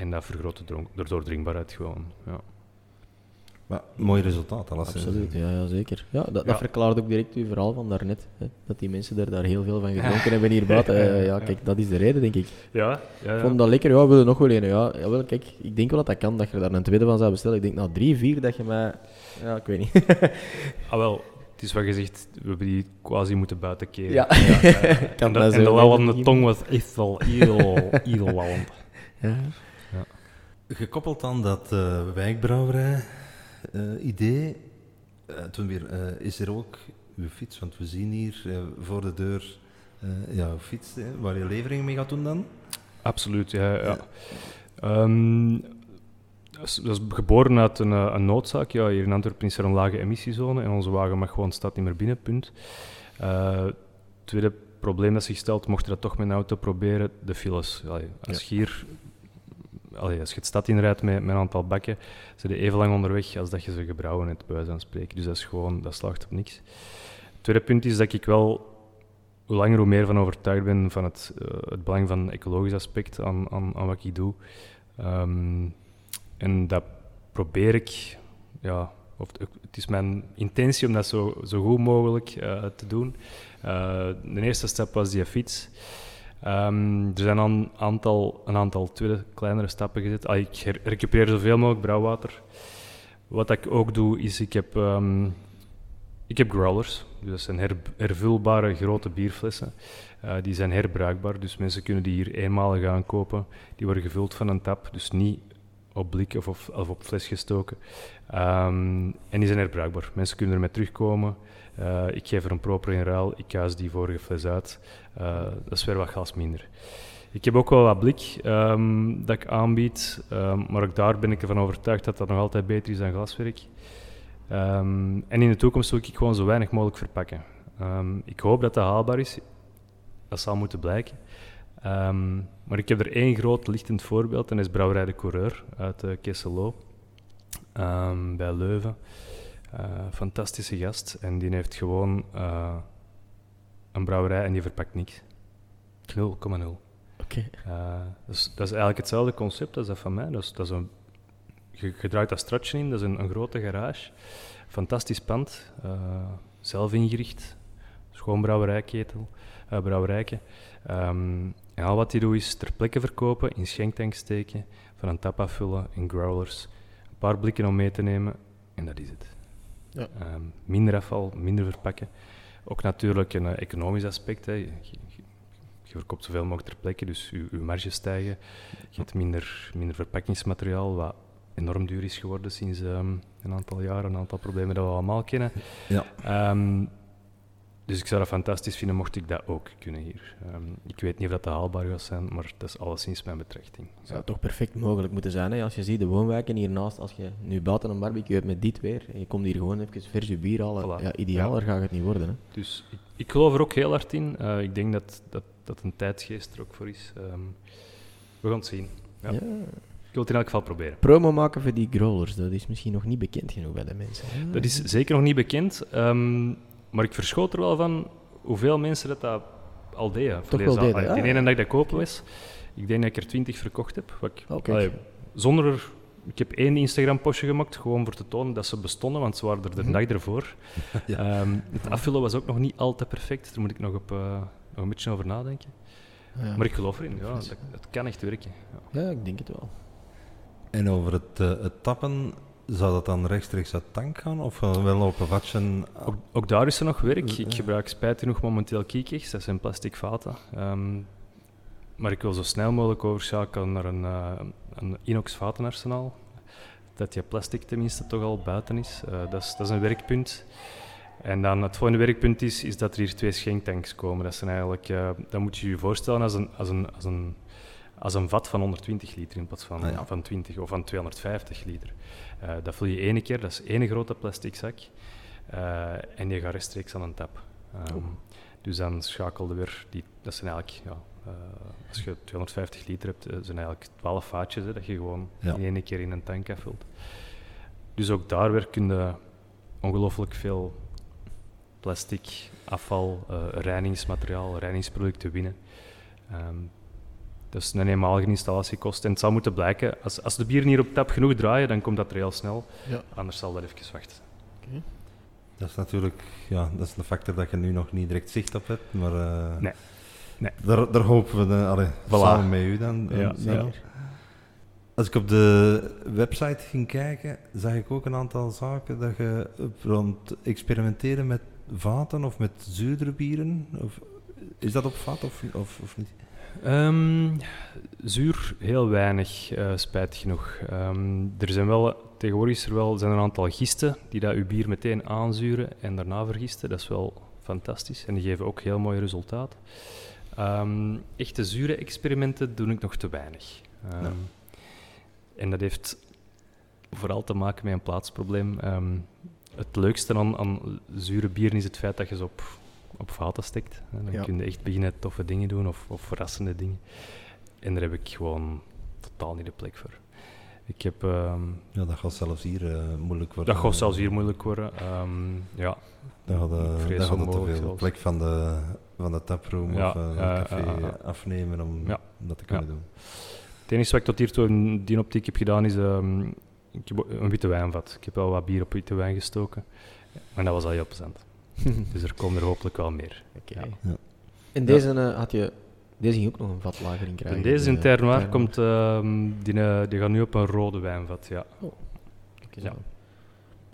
En dat vergroot de, dronk, de doordringbaarheid gewoon. Ja. Maar mooi resultaat, alles. Absoluut, ja, ja zeker. Ja, dat, Ja. dat verklaart ook direct uw verhaal van daarnet. Hè, dat die mensen er daar heel veel van [LAUGHS] gedronken hebben hier buiten. Ja, kijk, dat is de reden, denk ik. Ja, ja, vond dat lekker, ja, we willen nog wel een. Ja, jawel, kijk, ik denk wel dat dat kan, dat je daar een tweede van zou bestellen. Ik denk, nou, drie, vier, dat je mij... Ja, ik weet niet. [LAUGHS] Ah, wel, het is wat je zegt, we hebben die quasi moeten buitenkeren. Ja. [LAUGHS] en, Kan dat- en zo de lallende zijn. tong was echt wel heel, heel lallend. Ja. Gekoppeld aan dat eh wijkbrouwerij-idee, toen weer, eh, is er ook uw fiets, want we zien hier eh, voor de deur eh ja, uw fiets, hè, waar je leveringen mee gaat doen dan. Absoluut, ja. ja. Ehm, dat, is, dat is geboren uit een, eh, een noodzaak. Ja, hier in Antwerpen is er een lage emissiezone en onze wagen mag gewoon stad niet meer binnen, punt. Eh, tweede probleem dat zich stelt, mocht je dat toch met een auto proberen, de files. Allee, als je hier... Allee, als je het stad inrijdt met, met een aantal bakken, zijn even lang onderweg als dat je ze gebrouwen hebt, bij wijze van spreken. Dus dat is gewoon, dat slaagt op niks. Het tweede punt is dat ik wel hoe langer hoe meer van overtuigd ben van het, eh, het belang van ecologisch aspect aan, aan, aan wat ik doe. Ehm, en dat probeer ik, ja, of het het is mijn intentie om dat zo, zo goed mogelijk eh, te doen. Eh, de eerste stap was die fiets. Ehm, er zijn een aantal, een aantal kleinere stappen gezet. Ah, ik recupereer zoveel mogelijk brouwwater. Wat ik ook doe, is ik heb, ehm, ik heb growlers. Dus dat zijn her, hervulbare grote bierflessen. Eh, die zijn herbruikbaar, dus mensen kunnen die hier eenmalig aankopen. Die worden gevuld van een tap, dus niet op blik of, of, op fles gestoken. Ehm, en die zijn herbruikbaar. Mensen kunnen ermee terugkomen. Eh, ik geef er een proper in ruil. Ik kuis die vorige fles uit. Eh, dat is weer wat gas minder. Ik heb ook wel wat blik ehm, dat ik aanbied, ehm, maar ook daar ben ik ervan overtuigd dat dat nog altijd beter is dan glaswerk. En in de toekomst wil ik gewoon zo weinig mogelijk verpakken. Ik hoop dat dat haalbaar is. Dat zal moeten blijken. Ehm, maar ik heb er één groot lichtend voorbeeld en dat is Brouwerij de Coureur uit uh, Kesselo ehm, bij Leuven. Eh, fantastische gast en die heeft gewoon eh, een brouwerij en die verpakt niks. 0,0. Oké. Dat, is, dat is eigenlijk hetzelfde concept als dat van mij. Is, dat is een, je, je draait dat stratje in, dat is een, een grote garage. Fantastisch pand, zelf ingericht, schoon brouwerijketel, brouwerijke. Um, en al wat die doet is ter plekke verkopen, in schenktank steken, van een tap afvullen, in growlers, een paar blikken om mee te nemen en dat is het. Ja. Um, minder afval, minder verpakken. Ook natuurlijk een economisch aspect. Hè. Je, je, je verkoopt zoveel mogelijk ter plekke, dus je, je marges stijgen. Je hebt minder, minder verpakkingsmateriaal, wat enorm duur is geworden sinds um, een aantal jaren, een aantal problemen dat we allemaal kennen. Ja. Um, dus ik zou dat fantastisch vinden mocht ik dat ook kunnen hier. Um, ik weet niet of dat haalbaar gaat zijn, maar dat is alleszins mijn betrachting. Het zou toch perfect mogelijk moeten zijn. Hè? Als je ziet de woonwijken hiernaast, als je nu buiten een barbecue hebt met dit weer, en je komt hier gewoon even vers je bier halen, Voilà. ja, idealer gaat het niet worden. Hè? Dus ik, ik, geloof er ook heel hard in. Uh, ik denk dat, dat, dat een tijdsgeest er ook voor is. Um, we gaan het zien. Ja. Ja. Ik wil het in elk geval proberen. Promo maken voor die growlers, dat is misschien nog niet bekend genoeg bij de mensen. Hè? Dat is zeker nog niet bekend, um, maar ik verschoot er wel van hoeveel mensen dat, dat al deden. Toch wel deden, ah, ja. Die ene dag dat ik kopen was, ik denk dat ik er twintig verkocht heb. Wat ik, okay. allee, zonder er, ik heb één Instagram-postje gemaakt, gewoon voor te tonen dat ze bestonden, want ze waren er de Mhm. dag ervoor. [LAUGHS] Ja. Um, het afvullen was ook nog niet altijd perfect, daar moet ik nog, op, uh, nog een beetje over nadenken. Ja. Maar ik geloof erin, ja, dat, dat kan echt werken. Ja. ja, ik denk het wel. En over het, uh, het tappen, zou dat dan rechtstreeks uit tank gaan of wel op een vatje? Ook, ook, daar is er nog werk. Ik gebruik spijt genoeg momenteel kiekers, dat zijn plastic vaten. Um, maar ik wil zo snel mogelijk overschakelen naar een, uh, een inox vatenarsenaal. Dat je plastic tenminste toch al buiten is. Uh, dat, is dat is een werkpunt. En dan het volgende werkpunt is, is dat er hier twee schenktanks komen. Dat, zijn eigenlijk, uh, dat moet je je voorstellen als een, als, een, als, een, als een vat van 120 liter in plaats van, Ah, van 20 of van 250 liter. Uh, dat vul je ene keer, dat is één grote plastic zak. Uh, en die gaat rechtstreeks aan een tap. Um, oh. Dus dan schakelde weer, die, dat zijn eigenlijk, ja, als je 250 liter hebt, zijn eigenlijk 12 vaatjes hè, dat je gewoon ja. in één keer in een tank afvult. Dus ook daar weer kun je ongelooflijk veel plastic, afval, reinigingsmateriaal, reinigingsproducten winnen. Um, dat is een eenmalige installatiekost. En het zal moeten blijken, als, als de bieren hier op tap genoeg draaien, dan komt dat er heel snel. Ja. Anders zal dat even wachten. Okay. Dat is natuurlijk ja, dat is een factor dat je nu nog niet direct zicht op hebt, maar uh, nee. Nee. Daar, daar hopen we allee, voilà. samen met u dan. Ja, ja. Als ik op de website ging kijken, zag ik ook een aantal zaken dat je rond experimenteren met vaten of met zuurdere bieren? Of, is dat op vat of, of, of niet? Um, zuur heel weinig, uh, spijtig genoeg. Um, er zijn wel, tegenwoordig is er wel, zijn er een aantal gisten die dat uw bier meteen aanzuren en daarna vergisten. Dat is wel fantastisch en die geven ook heel mooie resultaten. Um, echte zure experimenten doe ik nog te weinig. Ja. En dat heeft vooral te maken met een plaatsprobleem het leukste aan, aan zure bieren is het feit dat je ze op, op vaten steekt. Dan ja. kun je echt beginnen toffe dingen doen of, of verrassende dingen. En daar heb ik gewoon totaal niet de plek voor. Ik heb, um, ja, dat gaat zelfs hier uh, moeilijk worden. Dat gaat zelfs hier moeilijk worden. Um, ja. Dan gaat, uh, dan gaat het te veel zelfs. plek van de, van de taproom ja, of uh, uh, café afnemen om, dat te kunnen doen. Het enige wat ik tot hiertoe in die optiek heb gedaan is um, ik heb een witte wijnvat. Ik heb wel wat bier op witte wijn gestoken. Maar dat was al heel plezant. [LAUGHS] dus er komen er hopelijk wel meer. Okay. Ja. In deze uh, had je... Deze ging ook nog een vatlagering krijgen. In deze in Ternoir komt... Uh, die, uh, die gaat nu op een rode wijnvat, ja. Oh. Okay, ja. Heb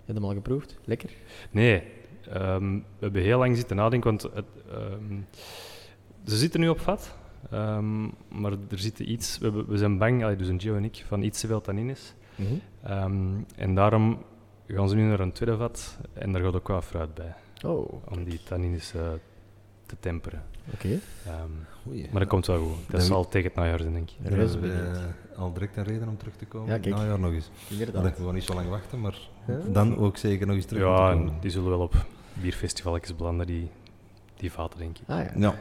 je hem al geproefd? Lekker? Nee. Um, we hebben heel lang zitten nadenken, want het, um, ze zitten nu op vat. Um, maar er zit iets... We, we zijn bang, allee, dus een Gio en ik, van iets te veel tannines. Mm -hmm. um, en daarom gaan ze nu naar een tweede vat en daar gaat ook wat fruit bij. Oh, om die tannines uh, te temperen. Oké. Okay. Um, maar dat komt wel goed. Dat is al tegen het najaar zijn, denk ik. Er is uh, al direct een reden om terug te komen. Ja, kijk. Najaar nog eens. Dan we gewoon niet zo lang wachten, maar ja. dan ook zeker nog eens terug ja, komen. die zullen wel op bierfestivalletjes belanden, die, die vaten, denk ik. Ah, ja. ja.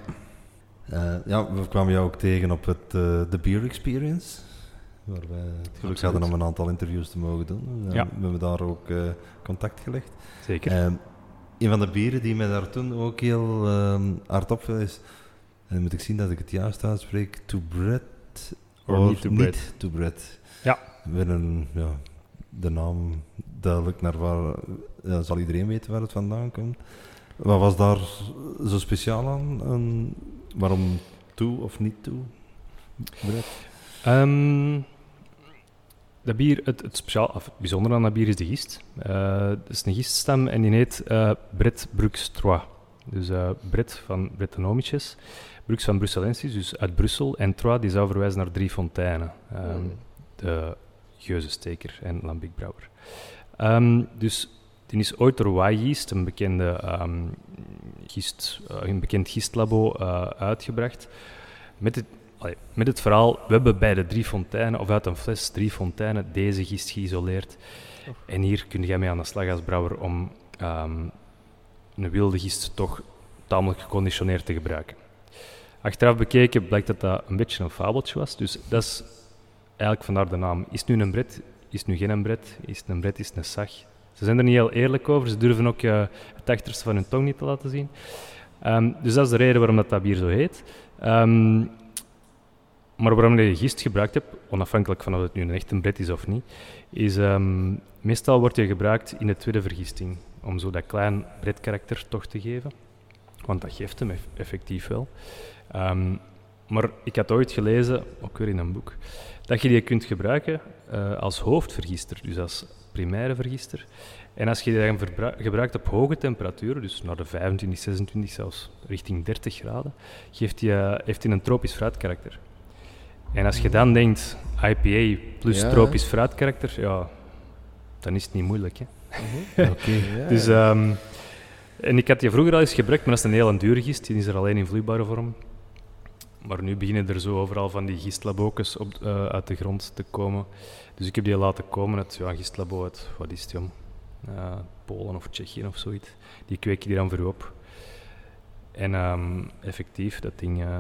Uh, ja, we kwamen jou ook tegen op het, uh, de Beer Experience waar wij het geluk hadden om een aantal interviews te mogen doen. Ja. We hebben daar ook uh, contact gelegd. Zeker. Een van de bieren die mij daar toen ook heel uh, hard opviel is, en dan moet ik zien dat ik het juist uitspreek, To Bread or niet To Bread. To bread. Ja. Met een, ja, de naam duidelijk naar waar, ja, zal iedereen weten waar het vandaan komt. Wat was daar zo speciaal aan? En waarom toe of niet toe? Bread? Um, dat bier, het, het, speciaal, of het bijzondere aan dat bier is de gist. Uh, het is een giststam en die heet uh, Bret Brux Trois. Dus uh, Bret van Brettanomicus, Brux van Brusselensis, dus uit Brussel, en Trois die zou verwijzen naar drie fonteinen. Um, mm. De Geuzensteker en Lambic-brouwer. Um, dus die is ooit door Y-Yeast, een, bekende, um, gist, een bekend gistlabo, uitgebracht. Met het met het verhaal, we hebben bij de drie fonteinen, of uit een fles drie fonteinen, deze gist geïsoleerd. En hier kun jij mee aan de slag als brouwer om um, een wilde gist toch tamelijk geconditioneerd te gebruiken. Achteraf bekeken blijkt dat dat een beetje een fabeltje was. Dus dat is eigenlijk vandaar de naam. Is het nu een bret? Is het nu geen bret? Is het een bret? Is het een sag? Ze zijn er niet heel eerlijk over. Ze durven ook uh, het achterste van hun tong niet te laten zien. Um, dus dat is de reden waarom dat, dat bier zo heet. Um, maar waarom je gist gebruikt hebt, onafhankelijk van of het nu een echt een bret is of niet, is um, meestal wordt je gebruikt in de tweede vergisting, om zo dat klein bretkarakter toch te geven. Want dat geeft hem effectief wel. Um, maar ik had ooit gelezen, ook weer in een boek, dat je die kunt gebruiken uh, als hoofdvergister, dus als primaire vergister. En als je die dan gebruikt op hoge temperaturen, dus naar de 25, 26, zelfs richting 30 graden, geeft die, heeft hij een tropisch fruitkarakter. En als je dan denkt, IPA plus ja. tropisch fruitkarakter, ja, dan is het niet moeilijk. Hè? Okay, [LAUGHS] ja. Dus um, En ik had die vroeger al eens gebruikt, maar dat is een hele dure gist. Die is er alleen in vloeibare vorm. Maar nu beginnen er zo overal van die gistlabokes op, eh, uit de grond te komen. Dus ik heb die laten komen uit ja, gistlabo uit, wat is het jong? Eh, Polen of Tsjechië of zoiets. Die kweken die dan voor u op. En ehm, effectief, dat ding eh,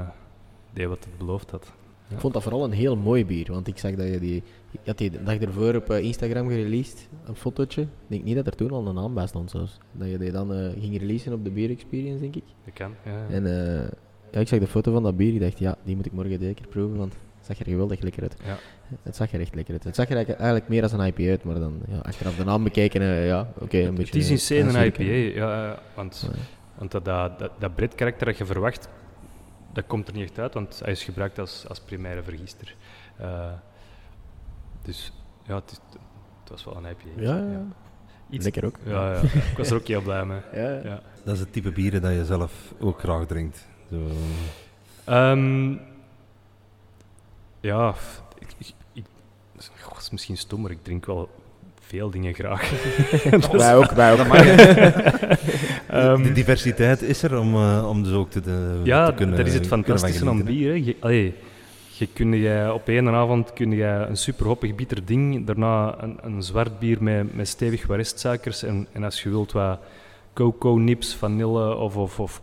deed wat het beloofd had. Ik vond dat vooral een heel mooi bier, want ik zag dat je die... Je had die de dag ervoor op eh, Instagram gereleased, een fotootje. Ik denk niet dat er toen al een naam bij stond zelfs. Dat je die dan eh, ging releasen op de Beer Experience, denk ik. Dat kan, ja. En eh, ja, ik zag de foto van dat bier, ik dacht, ja, die moet ik morgen zeker proeven, want het zag er geweldig lekker uit. Ja. Het zag er echt lekker uit. Het zag er eigenlijk- meer als een IPA uit, maar dan, ja, achteraf de naam bekeken, eh, ja, oké, een beetje... Het is in C een. IPA, ja, want, want dat, dat, dat, dat breed karakter dat je verwacht, dat komt er niet echt uit, want hij is gebruikt als, als primaire vergister. Eh, dus ja, het, is- het was wel een IPA. Ja, ja, ja. Iets, Lekker ook. Ja, ja, ik was er ook heel blij mee. Ja, ja. Ja. Dat is het type bieren dat je zelf ook graag drinkt. Zo. Ehm, ja, ik, ik, dat is misschien stom, maar ik drink wel veel dingen graag. [LAUGHS] Wij ook, wij ook. [LAUGHS] Ehm, de diversiteit is er om, eh, om dus ook te, de, Ja, te kunnen dat is het fantastische aan bier. Hè. Je, allee, je kun je, op één avond kun je een super hoppig bitter ding, daarna een, een zwart bier met, met stevig wat restsuikers en, en als je wilt wat cocoa nips, vanille of, of, of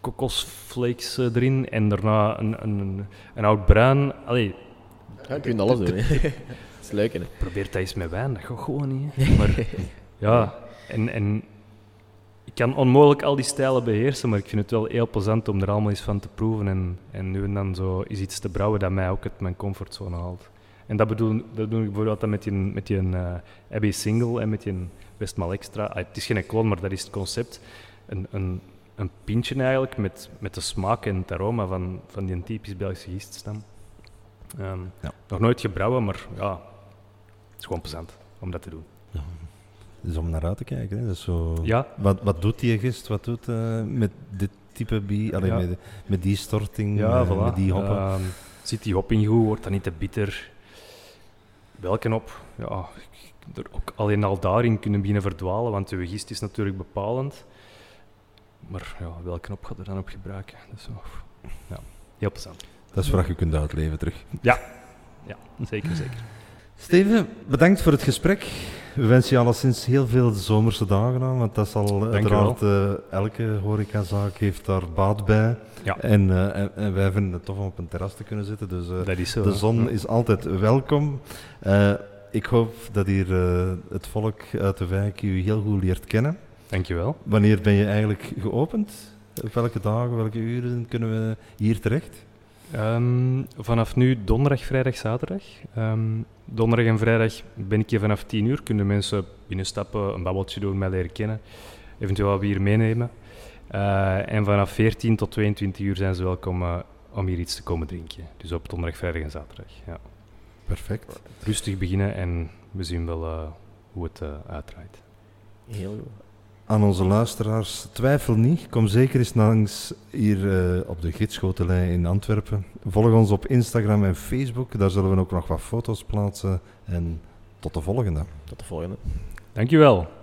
kokosflakes eh, erin en daarna een, een, een oud bruin. Allee, Ja, je kunt alles doen. [LAUGHS] is leuk, hè. probeer dat eens met wijn, dat gaat gewoon niet. hè. [LAUGHS] Maar ja, en, en ik kan onmogelijk al die stijlen beheersen, maar ik vind het wel heel plezant om er allemaal eens van te proeven. En, en nu en dan zo is iets te brouwen dat mij ook uit mijn comfortzone haalt. En dat, bedoel, dat doe ik bijvoorbeeld dan met die, met die eh Abbey Single en met die Westmaal Extra. Ah, het is geen klon, maar dat is het concept. Een, een, een pintje eigenlijk met, met de smaak en het aroma van, van die typisch Belgische giststam. Ehm, Ja. Nog nooit gebrouwen, maar ja, is gewoon plezant om dat te doen. Dus om naar uit te kijken. Hè. Is zo... Ja, Wat, wat doet die gist? Wat doet eh, met dit type bier? Allee, Ja. met, met die storting, ja eh, voilà. met die hoppen? Ehm, zit die hop in goed, wordt dat niet te bitter? Welke hop? Ja, ik- er ook alleen al daarin kunnen beginnen verdwalen, want de gist is natuurlijk bepalend. Maar ja, welke hop gaat er dan op gebruiken? Dat is zo, ja, heel plezant. dat is vraag je kunt uitleven terug. Ja, zeker, zeker. Steven, bedankt voor het gesprek. We wensen je alleszins heel veel zomerse dagen aan, want dat zal je uiteraard eh, elke horecazaak heeft daar baat bij. Ja. En, eh, en, en wij vinden het tof om op een terras te kunnen zitten, dus Dat is zo. de zon is altijd welkom. Ik hoop dat hier het volk uit de wijk u heel goed leert kennen. Dankjewel. Wanneer ben je eigenlijk geopend? Op welke dagen, welke uren kunnen we hier terecht? Ehm, vanaf nu donderdag, vrijdag, zaterdag. Ehm, donderdag en vrijdag ben ik hier vanaf 10 uur. Kunnen mensen binnenstappen, een babbeltje doen, mij leren kennen. Eventueel wat bier meenemen. Eh, en vanaf 14 tot 22 uur zijn ze welkom eh, om hier iets te komen drinken. Dus op donderdag, vrijdag en zaterdag. Ja. Perfect. Rustig beginnen en we zien wel eh, hoe het uitdraait. Heel goed. Aan onze luisteraars, twijfel niet. Kom zeker eens langs hier eh, op de Gidschotelij in Antwerpen. Volg ons op Instagram en Facebook. Daar zullen we ook nog wat foto's plaatsen. En tot de volgende. Tot de volgende. Dankjewel.